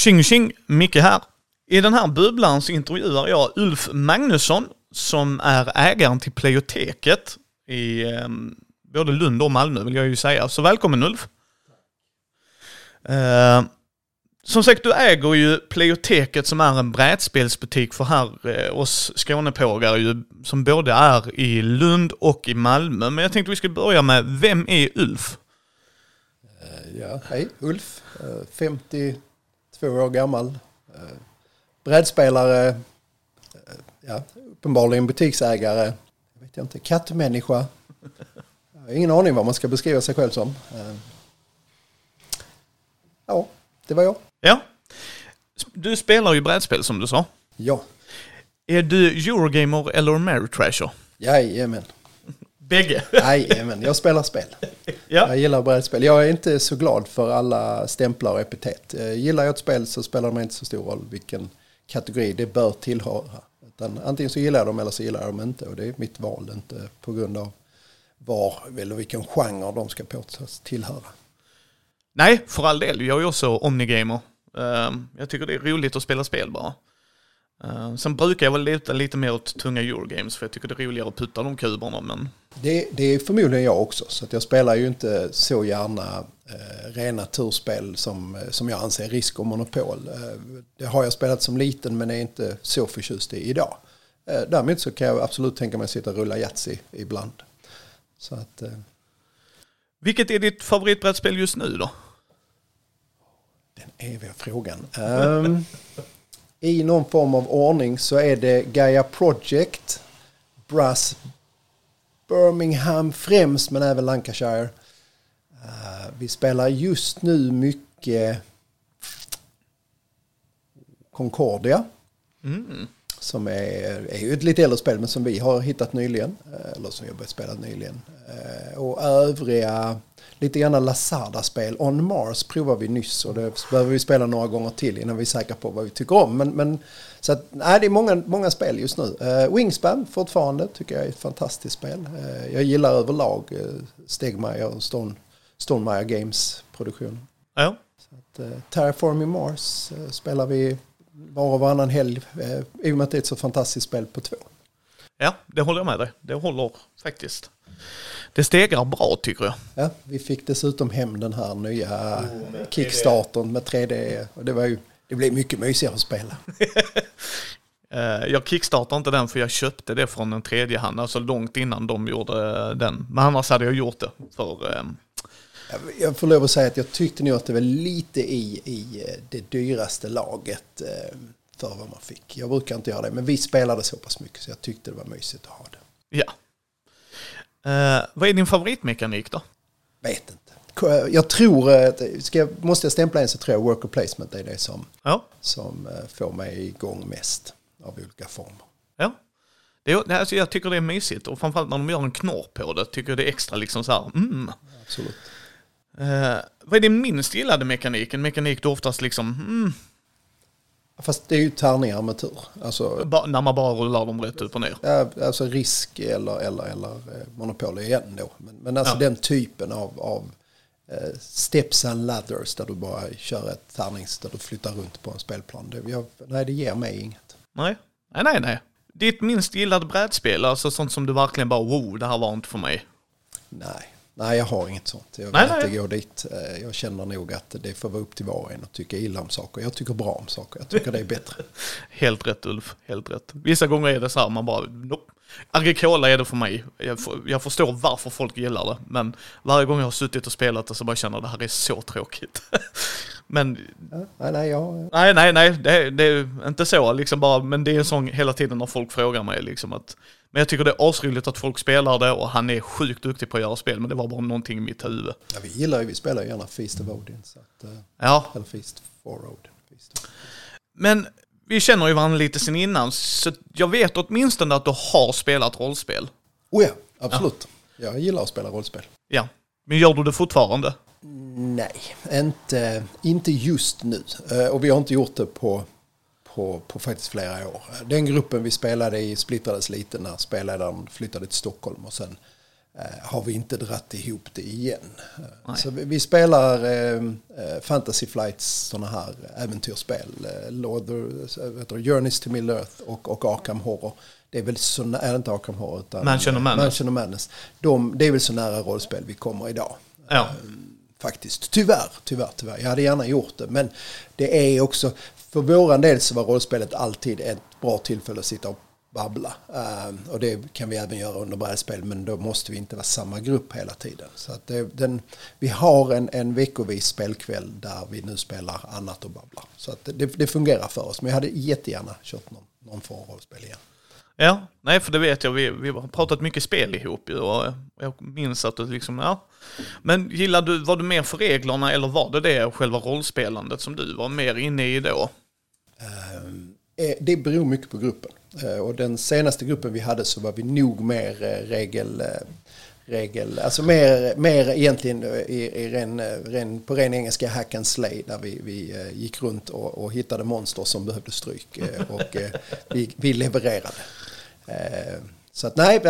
Tjing tjing! Micke här. I den här bubblan så intervjuar jag Ulf Magnusson som är ägaren till Pleioteket i eh, både Lund och Malmö vill jag ju säga. Så välkommen Ulf! Eh, som sagt, du äger ju Pleioteket som är en brädspelsbutik för här eh, oss Skånepågar ju, som både är i Lund och i Malmö. Men jag tänkte vi skulle börja med, vem är Ulf? Eh, ja, hej Ulf, eh, 50 22 år gammal. Eh, brädspelare, eh, ja, uppenbarligen butiksägare, jag vet inte, kattmänniska. Jag har ingen aning vad man ska beskriva sig själv som. Eh, ja, det var jag. Ja. Du spelar ju brädspel som du sa. Ja. Är du Eurogamer eller Meritrasher? Jajamän. Bägge. Jajamän, jag spelar spel. Ja. Jag gillar brädspel. Jag är inte så glad för alla stämplar och epitet. Eh, Gillar jag ett spel så spelar det inte så stor roll vilken kategori det bör tillhöra. Utan antingen så gillar jag dem eller så gillar jag dem inte. Och det är mitt val, inte på grund av var eller vilken genre de ska påstås tillhöra. Nej, för all del. Jag är ju också Omnigamer. Ehm, Jag tycker det är roligt att spela spel bara. Ehm, Sen brukar jag väl lite, lite mer åt tunga Eurogames för jag tycker det är roligare att putta de kuberna men... Det, det är förmodligen jag också. Så jag spelar ju inte så gärna eh, rena turspel som, eh, som jag anser risk och monopol. Eh, det har jag spelat som liten men är inte så förtjust i idag. Eh, däremot så kan jag absolut tänka mig att sitta och rulla Yatzy ibland. Så att, eh, Vilket är ditt favoritbrädspel just nu då? den eviga frågan. Ehm, i någon form av ordning så är det Gaia Project, Brass Birmingham främst men även Lancashire. Uh, vi spelar just nu mycket Concordia. Mm. Som är, är ju ett lite äldre spel men som vi har hittat nyligen. eh, Eller som jag börjat spela nyligen. Eh, Och övriga, lite grann Lazada-spel. On Mars provar vi nyss och det behöver vi spela några gånger till innan vi är säkra på vad vi tycker om. Men, men så att, nej, det är många, många spel just nu. Eh, Wingspan fortfarande tycker jag är ett fantastiskt spel. Jag gillar överlag Stegmaier och Stone, Stonemaier Games produktion. Ja. Så att, Terraforming Mars spelar vi var och varannan helg. Eh, I och med att det är ett så fantastiskt spel på två. Ja, det håller jag med dig. Det håller faktiskt. Det stegrar bra tycker jag. Ja, vi fick dessutom hem den här nya Kickstartern med 3D. Och det, var ju, det blev mycket mysigare att spela. Eh, Jag kickstartade inte den för jag köpte det från en tredje hand, alltså långt innan de gjorde eh, den. Men annars hade jag gjort det för... eh, Jag- får lov att säga att jag tyckte nog att det var lite i, i eh, det dyraste laget eh, för vad man fick. Jag brukar inte göra det, men vi spelade så pass mycket så jag tyckte det var mysigt att ha det. Ja. Eh, vad är din favoritmekanik då? Vet inte. K- Jag tror, eh, ska jag, måste jag stämpla in så tror jag worker placement är det som, Ja. som eh, får mig igång mest av olika former. Ja. Det alltså jag tycker det är mysigt och framförallt när de gör en knorr på det tycker jag det är extra liksom så här, mm. Absolut. Eh, vad är din minst gillade mekanik? En mekanik du oftast liksom, mm, Fast det är ju tärningar med tur. Alltså, ba, när man bara rullar dem rätt upp och ner. ja, alltså risk eller, eller, eller eh, monopol igen då. Men, men alltså Ja. den typen av, av eh, steps and ladders där du bara kör ett tärnings där du flyttar runt på en spelplan. Det, jag, nej, det ger mig inget. Nej, nej, nej. nej. Ditt minst gillade brädspel, alltså sånt som du verkligen bara, wow, det här var inte för mig. Nej. Nej, jag har inget sånt. Jag vill Nej, inte nej. gå dit. Eh, Jag känner nog att det får vara upp till var och en att tycka illa om saker. Jag tycker bra om saker. Jag tycker det är bättre. Helt rätt Ulf, helt rätt. Vissa gånger är det så här, man bara, nope. Agricola är det för mig. Jag, för, jag förstår varför folk gillar det, men varje gång jag har suttit och spelat det så bara känner jag det här är så tråkigt. men Ja, nej, nej, jag, nej, nej, nej, det, det är inte så liksom bara, men det är en sån hela tiden när folk frågar mig liksom att, men jag tycker det är asroligt att folk spelar det och han är sjukt duktig på att göra spel, men det var bara någonting i mitt huvud. ja, vi gillar ju, vi spelar ju gärna Feast of Odin. Så att, eh, Ja, eller Feast for Odin. Feast. Men vi känner ju varandra lite sen innan, så jag vet åtminstone att du har spelat rollspel. Oh ja, absolut. Jag gillar att spela rollspel. Ja. Men gör du det fortfarande? Nej, inte, inte just nu. Eh, Och vi har inte gjort det på, på, på faktiskt flera år. Den gruppen vi spelade i splittrades lite när spelledaren flyttade till Stockholm och sen eh, har vi inte dratt ihop det igen. Nej. Så vi, vi spelar eh, Fantasy Flights sådana här äventyrsspel. Eh, Journeys to Middle Earth och, och Arkham Horror. Det är väl så nära, inte Arkham Horror utan Mansion of Madness. Mansion of Madness. De, det är väl så nära rollspel vi kommer idag. Ja. Faktiskt, tyvärr, tyvärr, tyvärr. Jag hade gärna gjort det. Men det är också, för våran del så var rollspelet alltid ett bra tillfälle att sitta och babbla. Uh, och det kan vi även göra under brädspel men då måste vi inte vara samma grupp hela tiden. Så att det, den, vi har en, en veckovis spelkväll där vi nu spelar annat och babblar. Så att det, det fungerar för oss. Men jag hade jättegärna kört någon, någon form av rollspel igen. Ja, nej för det vet jag. Vi, vi har pratat mycket spel ihop ju och jag minns att du liksom, ja. Men gillade du, var du mer för reglerna eller var det det själva rollspelandet som du var mer inne i då? Eh, eh, det beror mycket på gruppen. Eh, och den senaste gruppen vi hade så var vi nog mer regel... Regel, alltså mer, mer egentligen i, i ren, ren, på ren engelska hack and slay där vi, vi gick runt och, och hittade monster som behövde stryk och vi, vi levererade. Så att nej,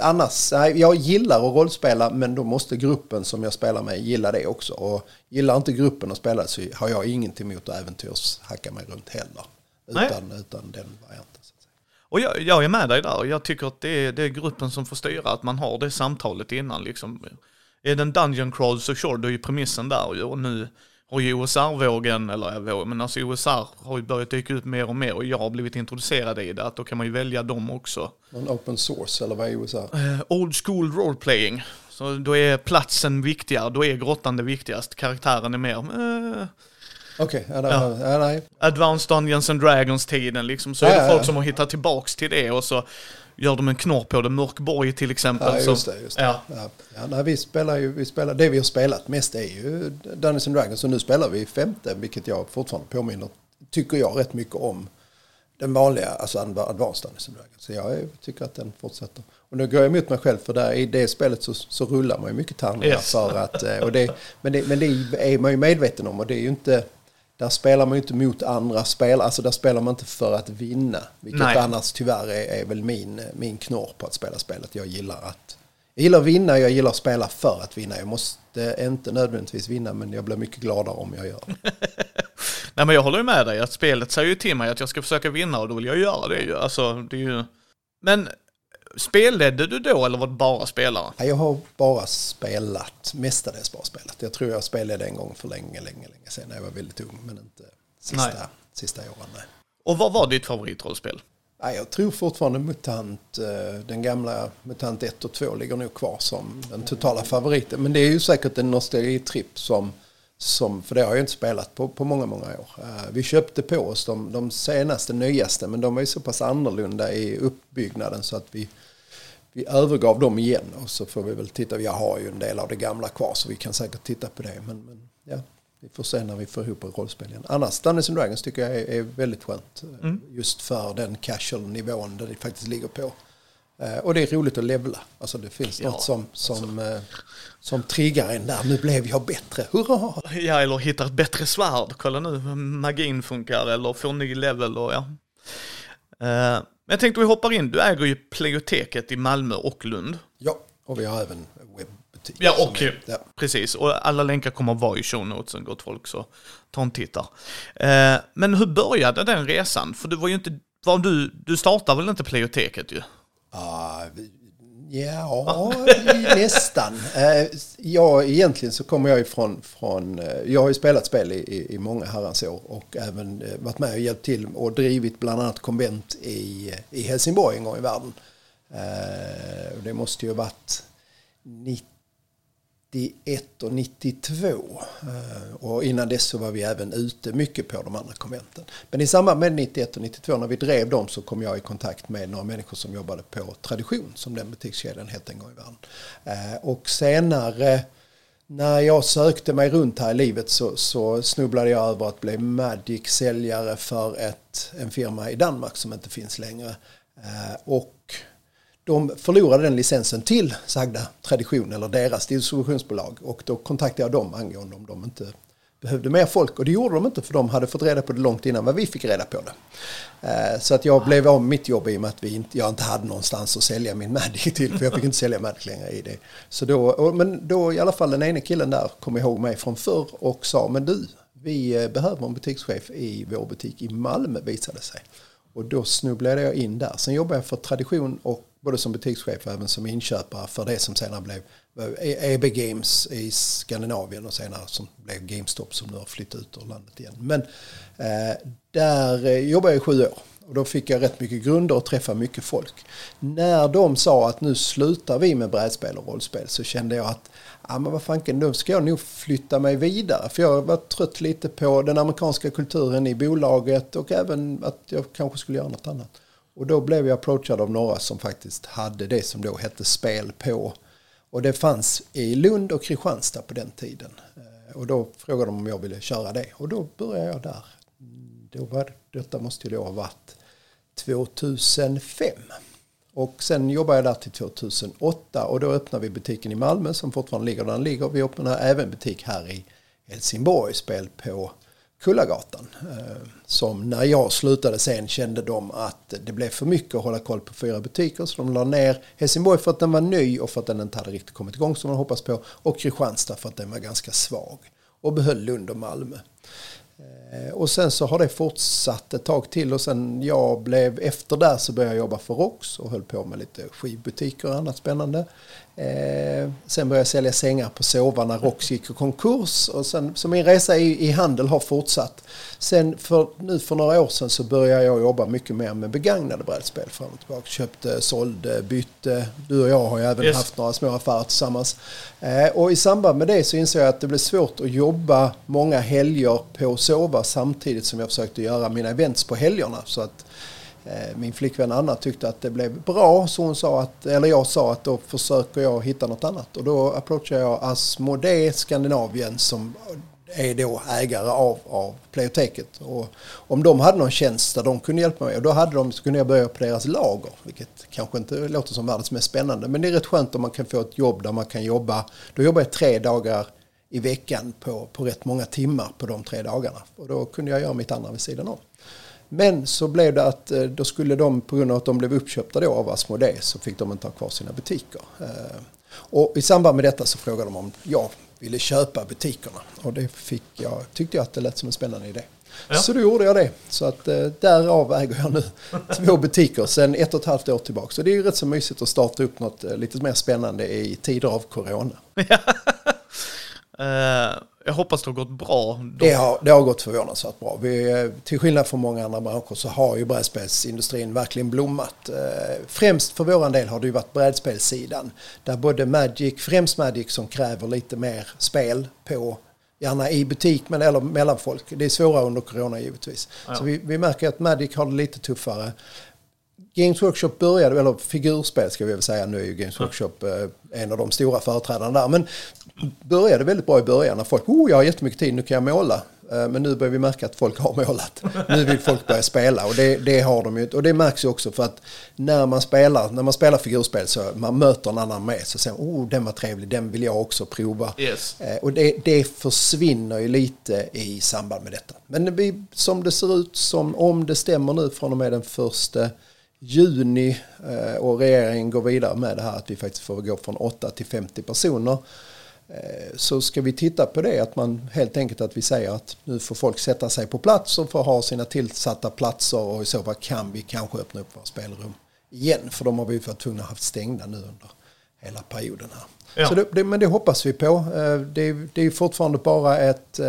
annars, nej, jag gillar att rollspela men då måste gruppen som jag spelar med gilla det också. Och gillar inte gruppen att spela så har jag ingenting emot att äventyrshacka mig runt heller. Utan, utan den varianten. Och jag, jag, är med dig där. Jag tycker att det är, det är gruppen som får styra, att man har det samtalet innan. Liksom. Är det en dungeon crawl så kör du ju premissen där och nu har ju OSR-vågen, eller men alltså OSR har ju börjat dyka ut mer och mer och jag har blivit introducerad i det, att då kan man ju välja dem också. En open source eller vad är OSR? Uh, old school role playing. Så då är platsen viktigare, då är grottan det viktigast, karaktären är mer... Uh, Okej, okay, ja, ja. nej. Advanced Dungeons and Dragons-tiden liksom, så är det folk som har hittat tillbaks till det och så gör de en knorr på det. Mörkborg till exempel. Ja, just det. Just det. Ja. Ja. Ja, nej, vi spelar ju, vi spelar, det vi har spelat mest är ju Dungeons and Dragons. Och nu spelar vi femte, vilket jag fortfarande påminner, tycker jag rätt mycket om den vanliga, alltså Advanced Dungeons and Dragons. Så jag tycker att den fortsätter. Och nu går jag emot mig själv för där i det spelet så, så rullar man ju mycket tärningar yes. för att, eh, och det, men, det, men det är man ju medveten om och det är ju inte där spelar man ju inte mot andra spelare, alltså där spelar man inte för att vinna. Vilket Nej. annars tyvärr är, är väl min, min knorr på att spela spelet. Jag gillar att jag gillar att vinna, jag gillar att spela för att vinna. Jag måste inte nödvändigtvis vinna, men jag blir mycket gladare om jag gör det. Nej men jag håller ju med dig, att spelet säger ju till mig att jag ska försöka vinna och då vill jag göra det. Alltså, det är ju... Men Spelledde du då eller var det bara spelare? Jag har bara spelat, mestadels bara spelat. Jag tror jag spelade en gång för länge, länge, länge sedan när jag var väldigt ung. Men inte sista, sista åren. Nej. Och vad var ditt favoritrollspel? Jag tror fortfarande MUTANT, eh, den gamla MUTANT 1 och 2 ligger nog kvar som den totala favoriten. Men det är ju säkert en nostalgitripp som, som för det har jag inte spelat på, på många, många år. Eh, vi köpte på oss de, de senaste, nyaste, men de var ju så pass annorlunda i uppbyggnaden så att vi vi övergav dem igen och så får vi väl titta. Jag har ju en del av det gamla kvar så vi kan säkert titta på det. Men, men ja, vi får se när vi får ihop ett rollspel igen. Annars Dungeons and Dragons tycker jag är, är väldigt skönt. Mm. Just för den casual nivån där det faktiskt ligger på. Eh, och det är roligt att levla. Alltså det finns ja, något som, som, alltså. eh, som triggar en där. Nu blev jag bättre, hurra! Ja, eller hittar ett bättre svärd. Kolla nu hur magin funkar eller får ny level och ja. Eh, men jag tänkte vi hoppar in. Du äger ju Pleioteket i Malmö och Lund. Ja, och vi har även webbutik. Ja, och ja. precis. Och alla länkar kommer att vara i show notesen, gott folk, så ta en titt eh, Men hur började den resan? För du var ju inte, var du, du startade väl inte Pleioteket ju? Ja, Ja, nästan. Eh, ja, egentligen så kommer jag ifrån från... Eh, jag har ju spelat spel i, i många herrans år och även eh, varit med och hjälpt till och drivit bland annat konvent i, i Helsingborg en gång i världen. Det måste ju ha varit 90 91 och 92. Eh, och innan dess så var vi även ute mycket på de andra konventen. Men i samband med 91 och 92 när vi drev dem så kom jag i kontakt med några människor som jobbade på Tradition som den butikskedjan hette en gång i världen. Eh, och senare när jag sökte mig runt här i livet så, så snubblade jag över att bli Magic-säljare för ett, en firma i Danmark som inte finns längre. Eh, och de förlorade den licensen till sagda tradition eller deras distributionsbolag och då kontaktade jag dem angående om de inte behövde mer folk och det gjorde de inte för de hade fått reda på det långt innan vad vi fick reda på det. Eh, så att jag blev av med mitt jobb i och med att vi inte, jag inte hade någonstans att sälja min Magic till för jag fick inte sälja Magic längre i det. Så då, men då i alla fall den ene killen där kom ihåg mig från förr och sa men du, vi eh, behöver en butikschef i vår butik i Malmö visade sig. Och då snubblade jag in där. Sen jobbade jag för Tradition och både som butikschef och även som inköpare för det som senare blev eh, EB Games i Skandinavien och senare som blev GameStop som nu har flyttat ut ur landet igen. Men eh, där eh, jobbade jag i sju år. Och då fick jag rätt mycket grunder och träffa mycket folk. När de sa att nu slutar vi med brädspel och rollspel så kände jag att ja men vad fanken, då ska jag nog flytta mig vidare. För jag var trött lite på den amerikanska kulturen i bolaget och även att jag kanske skulle göra något annat. Och då blev jag approachad av några som faktiskt hade det som då hette spel på. Och det fanns i Lund och Kristianstad på den tiden. Eh, och då frågade de om jag ville köra det. Och då började jag där. Då var, detta måste ju då ha varit 2005. Och sen jobbade jag där till 2008 och då öppnade vi butiken i Malmö som fortfarande ligger där den ligger. Vi öppnade även butik här i Helsingborg, spel på Kullagatan. Eh, som när jag slutade sen kände de att det blev för mycket att hålla koll på fyra butiker. Så de la ner Helsingborg för att den var ny och för att den inte hade riktigt kommit igång som man hoppas på. Och Kristianstad för att den var ganska svag. Och behöll Lund och Malmö. Eh, och sen så har det fortsatt ett tag till och sen jag blev efter där så började jag jobba för Rox och höll på med lite skivbutiker och annat spännande. Eh, sen började jag sälja sängar på Sova när Rox gick i konkurs. Och sen, så min resa i, i handel har fortsatt. Sen för, nu för några år sedan så började jag jobba mycket mer med begagnade brädspel fram och tillbaka. Köpte, sålde, bytte. Du och jag har ju även yes. haft några små affärer tillsammans. Eh, och i samband med det så insåg jag att det blev svårt att jobba många helger på Sova samtidigt som jag försökte göra mina events på helgerna. Så att Eh, min flickvän Anna tyckte att det blev bra så hon sa att, eller jag sa att då försöker jag hitta något annat. Och då approachade jag Asmodee Skandinavien som är då ägare av, av Playoteket. Och om de hade någon tjänst där de kunde hjälpa mig, och då hade de, så kunde jag börja på deras lager. Vilket kanske inte låter som världens mest spännande. Men det är rätt skönt om man kan få ett jobb där man kan jobba. Då jobbar jag tre dagar i veckan på, på rätt många timmar på de tre dagarna. Och då kunde jag göra mitt andra vid sidan om. Men så blev det att eh, då skulle de, på grund av att de blev uppköpta då av Asmodee, så fick de inte ha kvar sina butiker. Eh, och i samband med detta så frågade de om jag ville köpa butikerna. Och det fick jag, tyckte jag att det lät som en spännande idé. Ja. Så då gjorde jag det. Så att eh, därav äger jag nu två butiker sedan ett och ett halvt år tillbaka. Så det är ju rätt så mysigt att starta upp något lite mer spännande i tider av corona. uh, jag hoppas det har gått bra. Det har, det har gått förvånansvärt bra. Vi, till skillnad från många andra branscher så har ju brädspelsindustrin verkligen blommat. Eh, främst för våran del har det ju varit brädspelssidan. Där både Magic, främst Magic som kräver lite mer spel på gärna i butik men eller mellan folk. Det är svårare under corona givetvis. Ja. Så vi, vi märker att Magic har det lite tuffare. Games Workshop började, eller figurspel ska vi väl säga, nu är ju Games Workshop eh, en av de stora företrädarna där. Men började väldigt bra i början när folk, oh jag har jättemycket tid, nu kan jag måla. Eh, men nu börjar vi märka att folk har målat. Nu vill folk börja spela och det, det har de ju. Och det märks ju också för att när man spelar, när man spelar figurspel så man möter en annan med så säger man, oh den var trevlig, den vill jag också prova. Yes. Eh, och det, det försvinner ju lite i samband med detta. Men vi, som det ser ut, som om det stämmer nu från och med den första juni eh, och regeringen går vidare med det här att vi faktiskt får gå från 8 till 50 personer. Eh, så ska vi titta på det att man helt enkelt att vi säger att nu får folk sätta sig på plats och få ha sina tillsatta platser och i så fall kan vi kanske öppna upp våra spelrum igen för de har vi varit tvungna att ha stängda nu under hela perioden här. Ja. Så det, det, men det hoppas vi på. Eh, det, det är fortfarande bara ett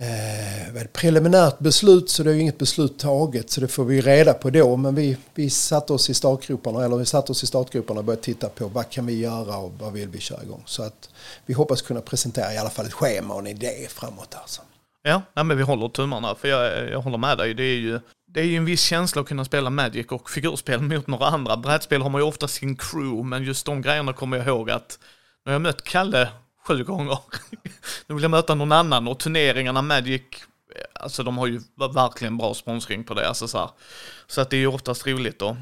eh, preliminärt beslut så det är ju inget beslut taget så det får vi reda på då. Men vi, vi satte oss i startgroparna eller vi satte oss i startgroparna och började titta på vad kan vi göra och vad vill vi köra igång. Så att vi hoppas kunna presentera i alla fall ett schema och en idé framåt. Alltså. Ja, nej, men vi håller tummarna för jag, jag håller med dig. Det är ju det är ju en viss känsla att kunna spela Magic och figurspel mot några andra. Brädspel har man ju ofta sin crew, men just de grejerna kommer jag ihåg att när jag mött Kalle sju gånger. nu vill jag möta någon annan och turneringarna Magic, alltså de har ju verkligen bra sponsring på det. Alltså så, här. så att det är ju oftast roligt då.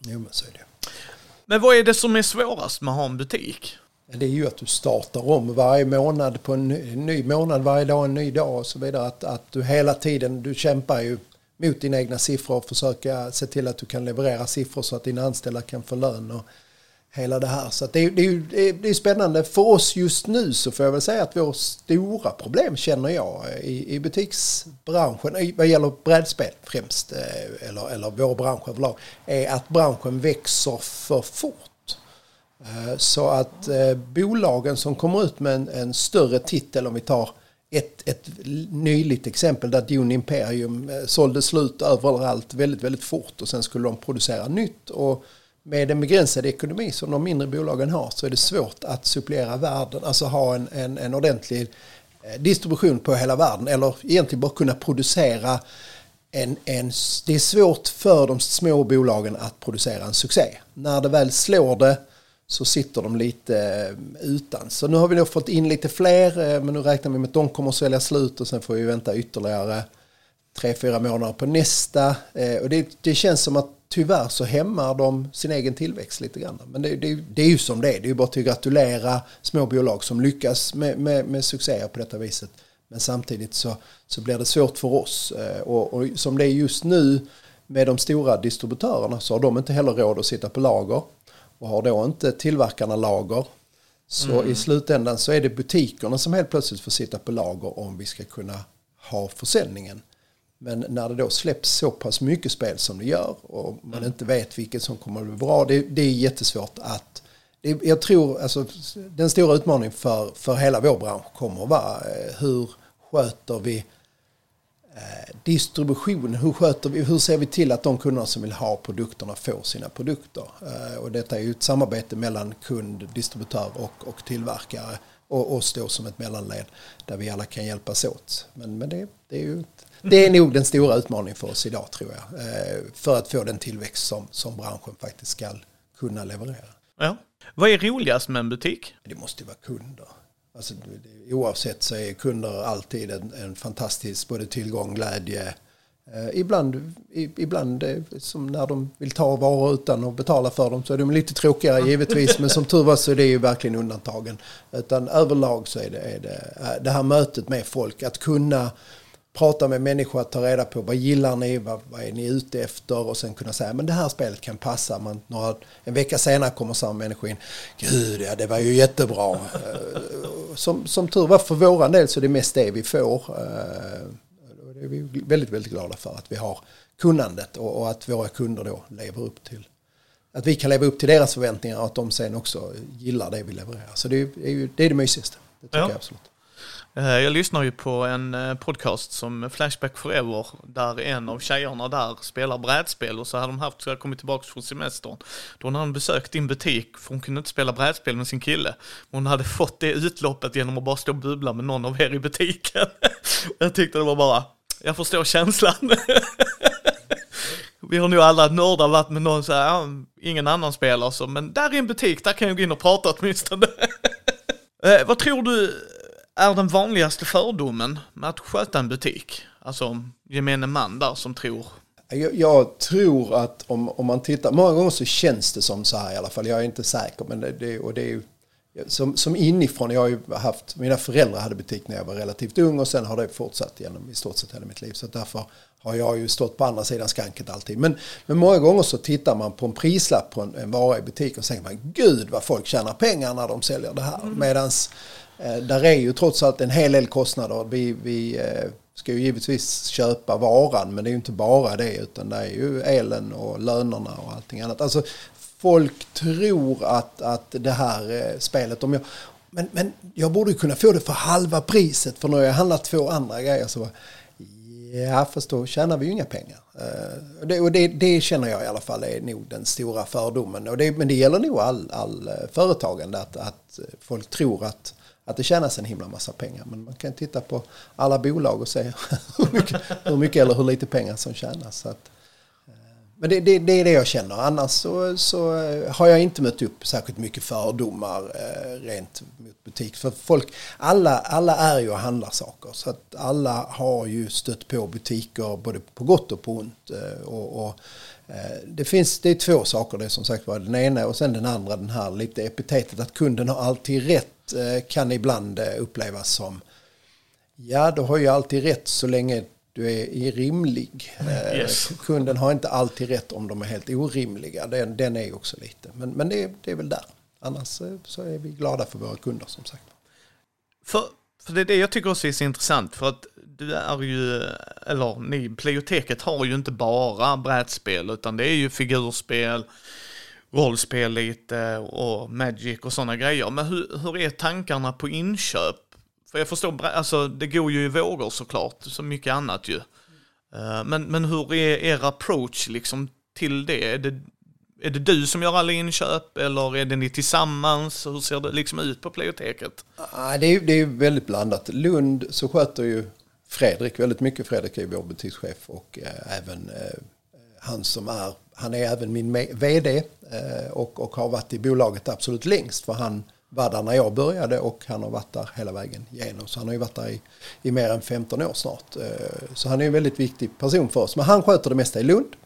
Jo men så är det. Men vad är det som är svårast med att ha en butik? det är ju att du startar om varje månad på en ny, en ny månad, varje dag en ny dag och så vidare. Att, att du hela tiden, du kämpar ju mot dina egna siffror och försöka se till att du kan leverera siffror så att dina anställda kan få lön och hela det här. Så det, är, det, är, det är spännande. För oss just nu så får jag väl säga att vårt stora problem känner jag eh, i, i butiksbranschen, vad gäller brädspel främst, eh, eller, eller vår bransch överlag, är att branschen växer för fort. Eh, så att bolagen som kommer ut med en, en större titel, om vi tar ett, ett nyligt exempel där Dune Imperium sålde slut överallt väldigt, väldigt fort och sen skulle de producera nytt. Och med en begränsad ekonomi som de mindre bolagen har så är det svårt att supplera världen, alltså ha en, en, en ordentlig eh, distribution på hela världen eller egentligen bara kunna producera en, en, det är svårt för de små bolagen att producera en succé. När det väl slår det så sitter de lite eh, utan. Så nu har vi då fått in lite fler, eh, men nu räknar vi med att de kommer att sälja slut och sen får vi vänta ytterligare tre, fyra månader på nästa. Och det, det känns som att tyvärr så hämmar de sin egen tillväxt lite grann. Men det, det, det är ju som det är. Det är ju bara att gratulera små bolag som lyckas med, med, med succéer på detta viset. Men samtidigt så, så blir det svårt för oss. Och, och som det är just nu med de stora distributörerna så har de inte heller råd att sitta på lager. Och har då inte tillverkarna lager så mm. i slutändan så är det butikerna som helt plötsligt får sitta på lager om vi ska kunna ha försäljningen. Men när det då släpps så pass mycket spel som det gör och man mm. inte vet vilket som kommer att bli bra, det, det är jättesvårt att... Det, jag tror alltså den stora utmaningen för, för hela vår bransch kommer att vara eh, hur sköter vi Eh, distribution, hur, sköter vi, hur ser vi till att de kunder som vill ha produkterna får sina produkter? Eh, och detta är ju ett samarbete mellan kund, distributör och, och tillverkare och oss då som ett mellanled där vi alla kan hjälpas åt. Men, men det, det, är ju, det är nog den stora utmaningen för oss idag tror jag. Eh, för att få den tillväxt som, som branschen faktiskt ska kunna leverera. Ja. Vad är roligast med en butik? Det måste ju vara kunder. Alltså, oavsett så är kunder alltid en, en fantastisk både tillgång, glädje. Eh, ibland, i, ibland eh, som när de vill ta varor utan att betala för dem så är de lite tråkigare givetvis. men som tur var så är det ju verkligen undantagen. Utan överlag så är det, är det det här mötet med folk. Att kunna prata med människor, att ta reda på vad gillar ni, vad, vad är ni ute efter och sen kunna säga men det här spelet kan passa. Man, några, en vecka senare kommer samma människa in. Gud, ja det var ju jättebra. Eh, som, som tur var för våran del så är det mest det vi får. Eh, det är vi väldigt, väldigt glada för att vi har kunnandet och, och att våra kunder då lever upp till att vi kan leva upp till deras förväntningar och att de sen också gillar det vi levererar. Så det är, ju, det, är det mysigaste. Det tycker ja. jag absolut. Eh, jag lyssnar ju på en eh, podcast som Flashback Forever där en av tjejerna där spelar brädspel och så hade de haft, så jag kommit tillbaka från semestern. Då hade hon besökt din butik, för hon kunde inte spela brädspel med sin kille. Hon hade fått det utloppet genom att bara stå och bubbla med någon av er i butiken. Jag tyckte det var bara, jag förstår känslan. Vi har nog alla nördar varit med någon så här, ja, ingen annan spelar så, men där är en butik, där kan jag gå in och prata åtminstone. eh, vad tror du är den vanligaste fördomen med att sköta en butik? Alltså gemene man där som tror jag, jag, tror att om, om man tittar, många gånger så känns det som så här i alla fall, jag är inte säker men det, det och det är som, som inifrån, jag har ju haft, mina föräldrar hade butik när jag var relativt ung och sen har det fortsatt genom i stort sett hela mitt liv. Så därför har jag ju stått på andra sidan skanket alltid. Men, men många gånger så tittar man på en prislapp på en, en vara i butik och tänker man gud vad folk tjänar pengar när de säljer det här. Mm. Medans Eh, där är ju trots allt en hel del kostnader. Vi, vi eh, ska ju givetvis köpa varan men det är ju inte bara det utan det är ju elen och lönerna och allting annat. Alltså folk tror att, att det här eh, spelet, om jag, men, men jag borde kunna få det för halva priset för nu har jag handlat två andra grejer. Så, ja, fast då tjänar vi ju inga pengar. Det, och det, det, känner jag i alla fall är nog den stora fördomen. Och det, men det gäller nog all, all företagande, att, att folk tror att att det tjänas en himla massa pengar. Men man kan titta på alla bolag och se hur mycket, hur mycket eller hur lite pengar som tjänas. Så att, eh, Men det, det, det, är det jag känner. Annars så, så, har jag inte mött upp särskilt mycket fördomar eh, rent mot butik. För folk, alla, alla är ju och handlar saker. Så att alla har ju stött på butiker både på gott och på ont. Eh, och, och det, finns, det är två saker det som sagt var. Den ena och sen den andra, den här lite epitetet att kunden har alltid rätt kan ibland eh, upplevas som Ja, du har ju alltid rätt så länge du är rimlig. Eh, yes. Kunden har inte alltid rätt om de är helt orimliga. Den, den är också lite. Men, men det, det är väl där. Annars eh, så är vi glada för våra kunder som sagt. För, för det är det jag tycker också är så intressant. För att du är ju, eller ni, Pleioteket har ju inte bara brädspel utan det är ju figurspel, rollspel lite och Magic och sådana grejer. Men hur, hur är tankarna på inköp? För jag förstår, alltså det går ju i vågor såklart, som mycket annat ju. Eh, men, men hur är er approach liksom till det? Är, det? är det du som gör alla inköp eller är det ni tillsammans? Hur ser det liksom ut på Playoteket? Ah, det är, det är väldigt blandat. Lund så sköter ju Fredrik väldigt mycket. Fredrik är vår butikschef och eh, även eh, han som är, han är även min vd Eh, och, och har varit i bolaget absolut längst för han var där när jag började och han har varit där hela vägen igenom. Så han har ju varit där i, i mer än 15 år snart. Eh, så han är en väldigt viktig person för oss. Men han sköter det mesta i Lund.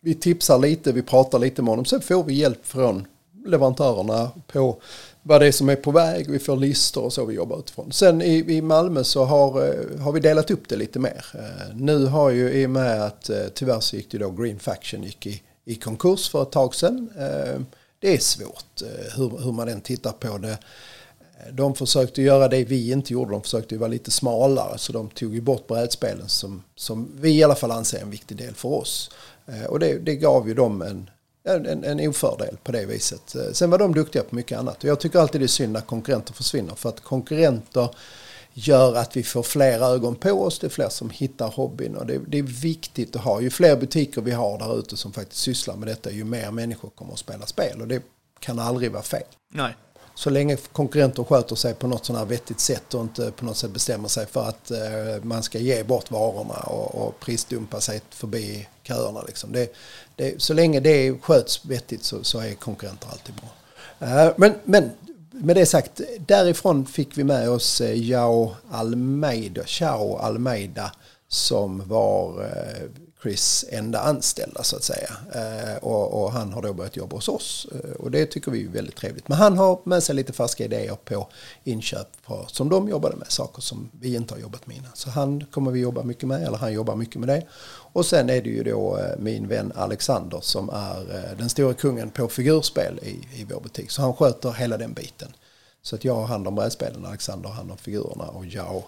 Vi tipsar lite, vi pratar lite med honom. Sen får vi hjälp från leverantörerna på vad det är som är på väg. Vi får listor och så vi jobbar utifrån. Sen i, i Malmö så har, eh, har vi delat upp det lite mer. Nu har ju i och med att tyvärr så gick det då Green Faction gick i, i konkurs för ett tag sedan eh, det är svårt eh, hur, hur man än tittar på det. Eh, de försökte göra det vi inte gjorde, de försökte vara lite smalare så de tog ju bort brädspelen som, som vi i alla fall anser är en viktig del för oss. Och det, det gav ju dem en, en, en ofördel på det viset. Sen var de duktiga på mycket annat och jag tycker alltid det är synd när konkurrenter försvinner för att konkurrenter gör att vi får fler ögon på oss, det är fler som hittar hobbyn och det, det, är viktigt att ha. Ju fler butiker vi har där ute som faktiskt sysslar med detta, ju mer människor kommer att spela spel och det kan aldrig vara fel. Nej. Så länge konkurrenter sköter sig på något sådant här vettigt sätt och inte på något sätt bestämmer sig för att eh, man ska ge bort varorna och, och prisdumpa sig förbi köerna. Liksom. Det, det, så länge det sköts vettigt så, så är konkurrenter alltid bra. Uh, men, men med det sagt, därifrån fick vi med oss eh, Jao Almeida, Chao Almeida som var eh, Chris enda anställda så att säga. Eh, och, och, han har då börjat jobba hos oss eh, och det tycker vi är väldigt trevligt. Men han har med sig lite färska idéer på inköp på, som de jobbade med, saker som vi inte har jobbat med innan. Så han kommer vi jobba mycket med, eller han jobbar mycket med det. Och sen är det ju då eh, min vän Alexander som är den stora kungen på figurspel i, i vår butik. Så han sköter hela den biten. Så att jag har hand om brädspelen, Alexander har hand om figurerna och jag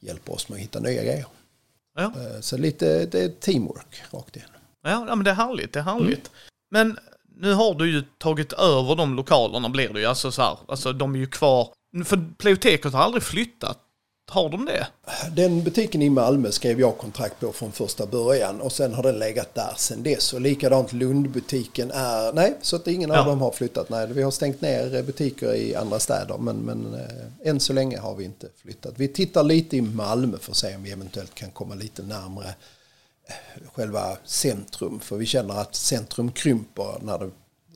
hjälper oss med att hitta nya grejer. Ja. Eh, så lite det är teamwork rakt igen. Ja, men det är härligt, det är härligt. Mm. Men nu har du ju tagit över de lokalerna blir det ju, alltså så här, alltså de är ju kvar. För Pleoteket har aldrig flyttat har de det? Den butiken i Malmö skrev jag kontrakt på från första början och sen har den legat där sen dess. Och likadant Lundbutiken är, nej, så att ingen ja. av dem har flyttat. Nej, vi har stängt ner butiker i andra städer men, men äh, än så länge har vi inte flyttat. Vi tittar lite i Malmö för att se om vi eventuellt kan komma lite närmre äh, själva centrum. För vi känner att centrum krymper när det,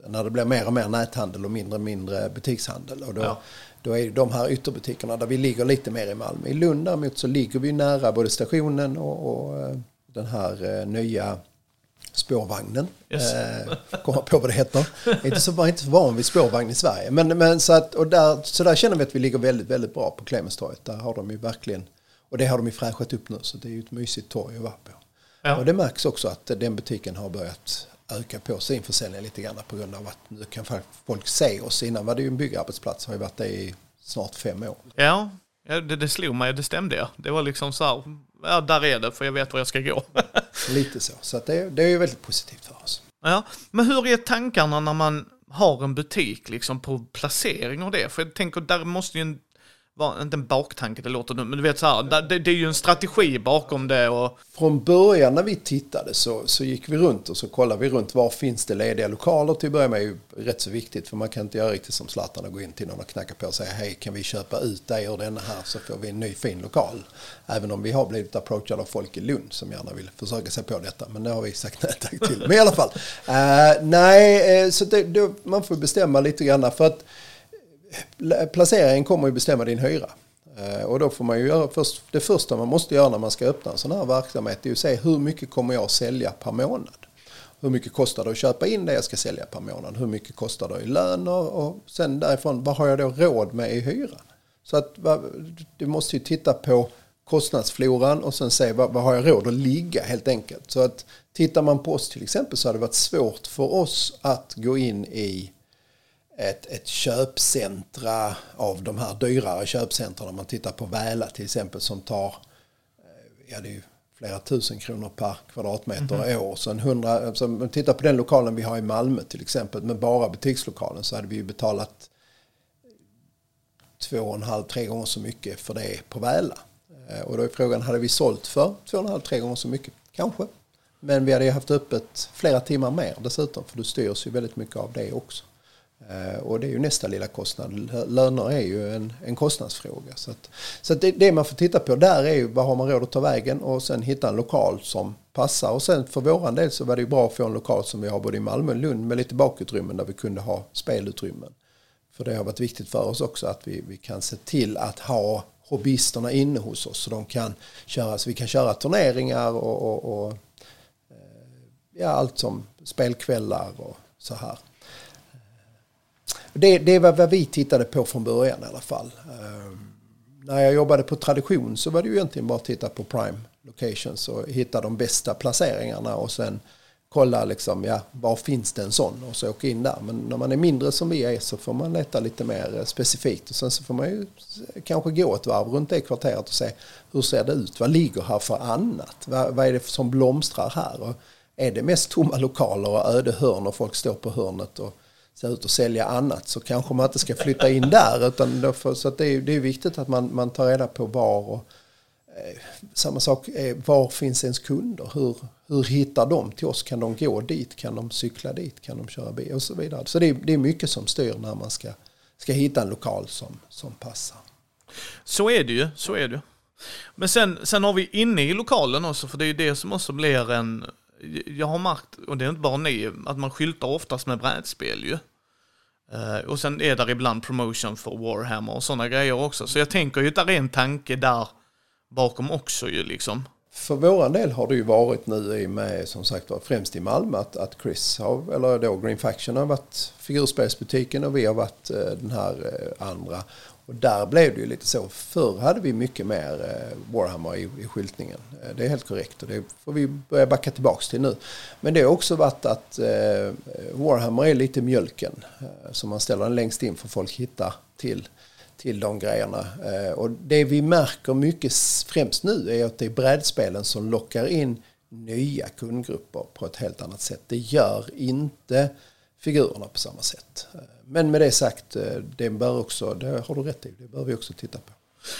när det blir mer och mer näthandel och mindre och mindre butikshandel. Och då, ja då är de här ytterbutikerna där vi ligger lite mer i Malmö. I Lund däremot så ligger vi nära både stationen och, och eh, den här eh, nya spårvagnen. Yes. Eh, komma på vad det heter. inte så, inte så van vid spårvagn i Sverige. Men, men så, att, och där, så där känner vi att vi ligger väldigt, väldigt bra på Clemenstorget. Där har de ju verkligen, och det har de ju fräschat upp nu så det är ju ett mysigt torg att vara på. Ja. Och det märks också att den butiken har börjat öka på sin försäljning lite grann på grund av att nu kan folk se oss. Innan var det ju en byggarbetsplats, har ju varit det i snart fem år. Ja, det, det slog mig, det stämde ja. Det var liksom så här, ja där är det för jag vet var jag ska gå. lite så, så det, det är ju väldigt positivt för oss. Ja, men hur är tankarna när man har en butik liksom på placering och det? För jag tänker där måste ju var inte en baktanke, det låter dumt, men du vet så här, det, det är ju en strategi bakom det och... Från början när vi tittade så, så gick vi runt och så kollade vi runt var finns det lediga lokaler till att börja med är ju rätt så viktigt för man kan inte göra riktigt som Zlatan och gå in till någon och knacka på och säga hej kan vi köpa ut dig ur denna här så får vi en ny fin lokal. Även om vi har blivit approachade av folk i Lund som gärna vill försöka sig på detta men det har vi sagt nej tack till. Men i alla fall, uh, nej eh, så det, det, man får bestämma lite grann för att Eh, placeringen kommer ju bestämma din hyra. Eh, och då får man ju göra först, det första man måste göra när man ska öppna en sån här verksamhet är att se hur mycket kommer jag sälja per månad. Hur mycket kostar det att köpa in det jag ska sälja per månad? Hur mycket kostar det i löner? Och sen därifrån, vad har jag då råd med i hyran? Så att du måste ju titta på kostnadsfloran och sen se vad, vad har jag råd att ligga helt enkelt. Så att tittar man på oss till exempel så har det varit svårt för oss att gå in i ett, ett köpcentra av de här dyrare köpcentra. Om man tittar på Väla till exempel som tar eh, ja, det är flera tusen kronor per kvadratmeter mm -hmm. år. Så en hundra, alltså, om man tittar på den lokalen vi har i Malmö till exempel med bara butikslokalen så hade vi ju betalat två och en halv, tre gånger så mycket för det på Väla. Eh, och då är frågan, hade vi sålt för två och en halv, tre gånger så mycket? Kanske. Men vi hade ju haft öppet flera timmar mer dessutom för du styrs ju väldigt mycket av det också. Eh, och det är ju nästa lilla kostnad. Löner är ju en, en kostnadsfråga. Så, att, så att det, det, man får titta på där är ju vad har man råd att ta vägen och sen hitta en lokal som passar. Och sen för våran del så var det ju bra att få en lokal som vi har både i Malmö och Lund med lite bakutrymmen där vi kunde ha spelutrymmen. För det har varit viktigt för oss också att vi, vi kan se till att ha hobbyisterna inne hos oss. Så de kan köra, så vi kan köra turneringar och, och, och eh, ja, allt som spelkvällar och så här. Det, det var vad vi tittade på från början i alla fall. Ehm, när jag jobbade på tradition så var det ju egentligen bara att titta på prime locations och hitta de bästa placeringarna och sen kolla liksom, ja, var finns det en sån och så åka in där. Men när man är mindre som vi är så får man leta lite mer eh, specifikt och sen så får man ju kanske gå ett varv runt det kvarteret och se hur ser det ut? Vad ligger här för annat? Vad, vad är det som blomstrar här? Och är det mest tomma lokaler och öde hörn och folk står på hörnet och ser ut att sälja annat så kanske man inte ska flytta in där. Utan får, så det, är, det är viktigt att man, man tar reda på var och eh, samma sak är var finns ens kunder? Hur, hur hittar de till oss? Kan de gå dit? Kan de cykla dit? Kan de köra bil? Och så vidare. Så det är, det är mycket som styr när man ska, ska hitta en lokal som, som passar. Så är det ju, så är det Men sen, sen har vi inne i lokalen också, för det är ju det som också blir en jag har märkt, och det är inte bara ni, att man skyltar oftast med brädspel ju. Uh, och sen är där ibland promotion för Warhammer och sådana grejer också. Så jag tänker ju att det är en tanke där bakom också ju liksom. För våran del har det ju varit nu i med, som sagt var, främst i Malmö att, att Chris, har, eller då Green Faction har varit figurspelsbutiken och vi har varit uh, den här uh, andra. Och där blev det ju lite så. Förr hade vi mycket mer eh, Warhammer i, i skyltningen. Eh, det är helt korrekt och det får vi börja backa tillbaka till nu. Men det har också varit att eh, Warhammer är lite mjölken. Eh, så man ställer den längst in för folk hittar till, till de grejerna. Eh, och det vi märker mycket främst nu är att det är brädspelen som lockar in nya kundgrupper på ett helt annat sätt. Det gör inte figurerna på samma sätt. Men med det sagt, eh, det bör också, det har du rätt i, det bör vi också titta på.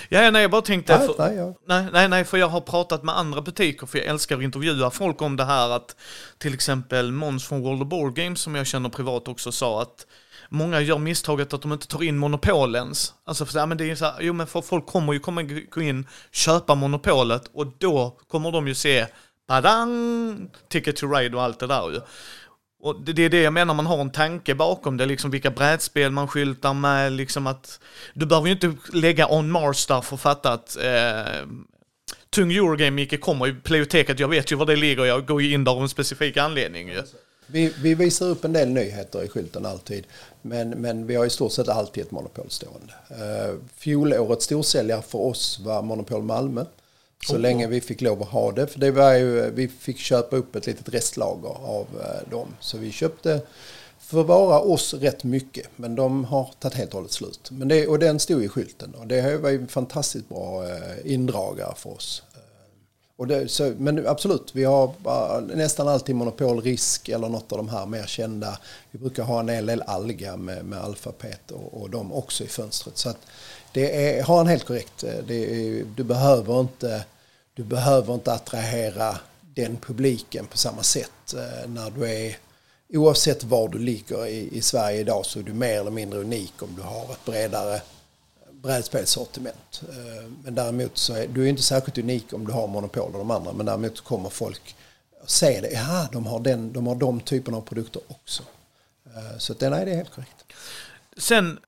Ja, nej, jag bara tänkte... Nej, för, nej, ja. nej, nej, nej, för jag har pratat med andra butiker, för jag älskar att intervjua folk om det här att till exempel Måns från World of Board Games, som jag känner privat också, sa att många gör misstaget att de inte tar in monopolens. Alltså för, ja, men det är så här, jo men folk kommer ju kommer gå in, köpa monopolet och då kommer de ju se badang, Ticket to Ride och allt det där ju. Och det är det jag menar, man har en tanke bakom det, liksom vilka brädspel man skyltar med, liksom att du behöver ju inte lägga On Mars där för att fatta att eh, tung Eurogame Micke kommer i Playoteket, jag vet ju var det ligger, jag går ju in där av en specifik anledning ju. Vi, vi, visar upp en del nyheter i skylten alltid, men, men vi har i stort sett alltid ett monopol stående. Uh, eh, fjolårets storsäljare för oss var Monopol Malmö. Så oh. länge vi fick lov att ha det. För det var ju, vi fick köpa upp ett litet restlager av eh, dem. Så vi köpte för vara oss rätt mycket. Men de har tagit helt och hållet slut. Men det, och den stod i skylten. Och det var ju en fantastiskt bra eh, indragare för oss. Eh, och det, så, men absolut, vi har nästan alltid monopolrisk eller något av de här mer kända. Vi brukar ha en hel del Alga med, med Alfapet och, och de också i fönstret. Så att det är, har han helt korrekt. Eh, är, du, behöver inte, du behöver inte attrahera den publiken på samma sätt eh, när du är oavsett var du ligger i, i Sverige idag så är du mer eller mindre unik om du har ett bredare brädspelssortiment. Eh, men däremot så är du inte särskilt unik om du har monopol och de andra. Men däremot kommer folk se det. Ja, de har, den, de har de typerna av produkter också. Så att, nej, det är helt korrekt. Sen,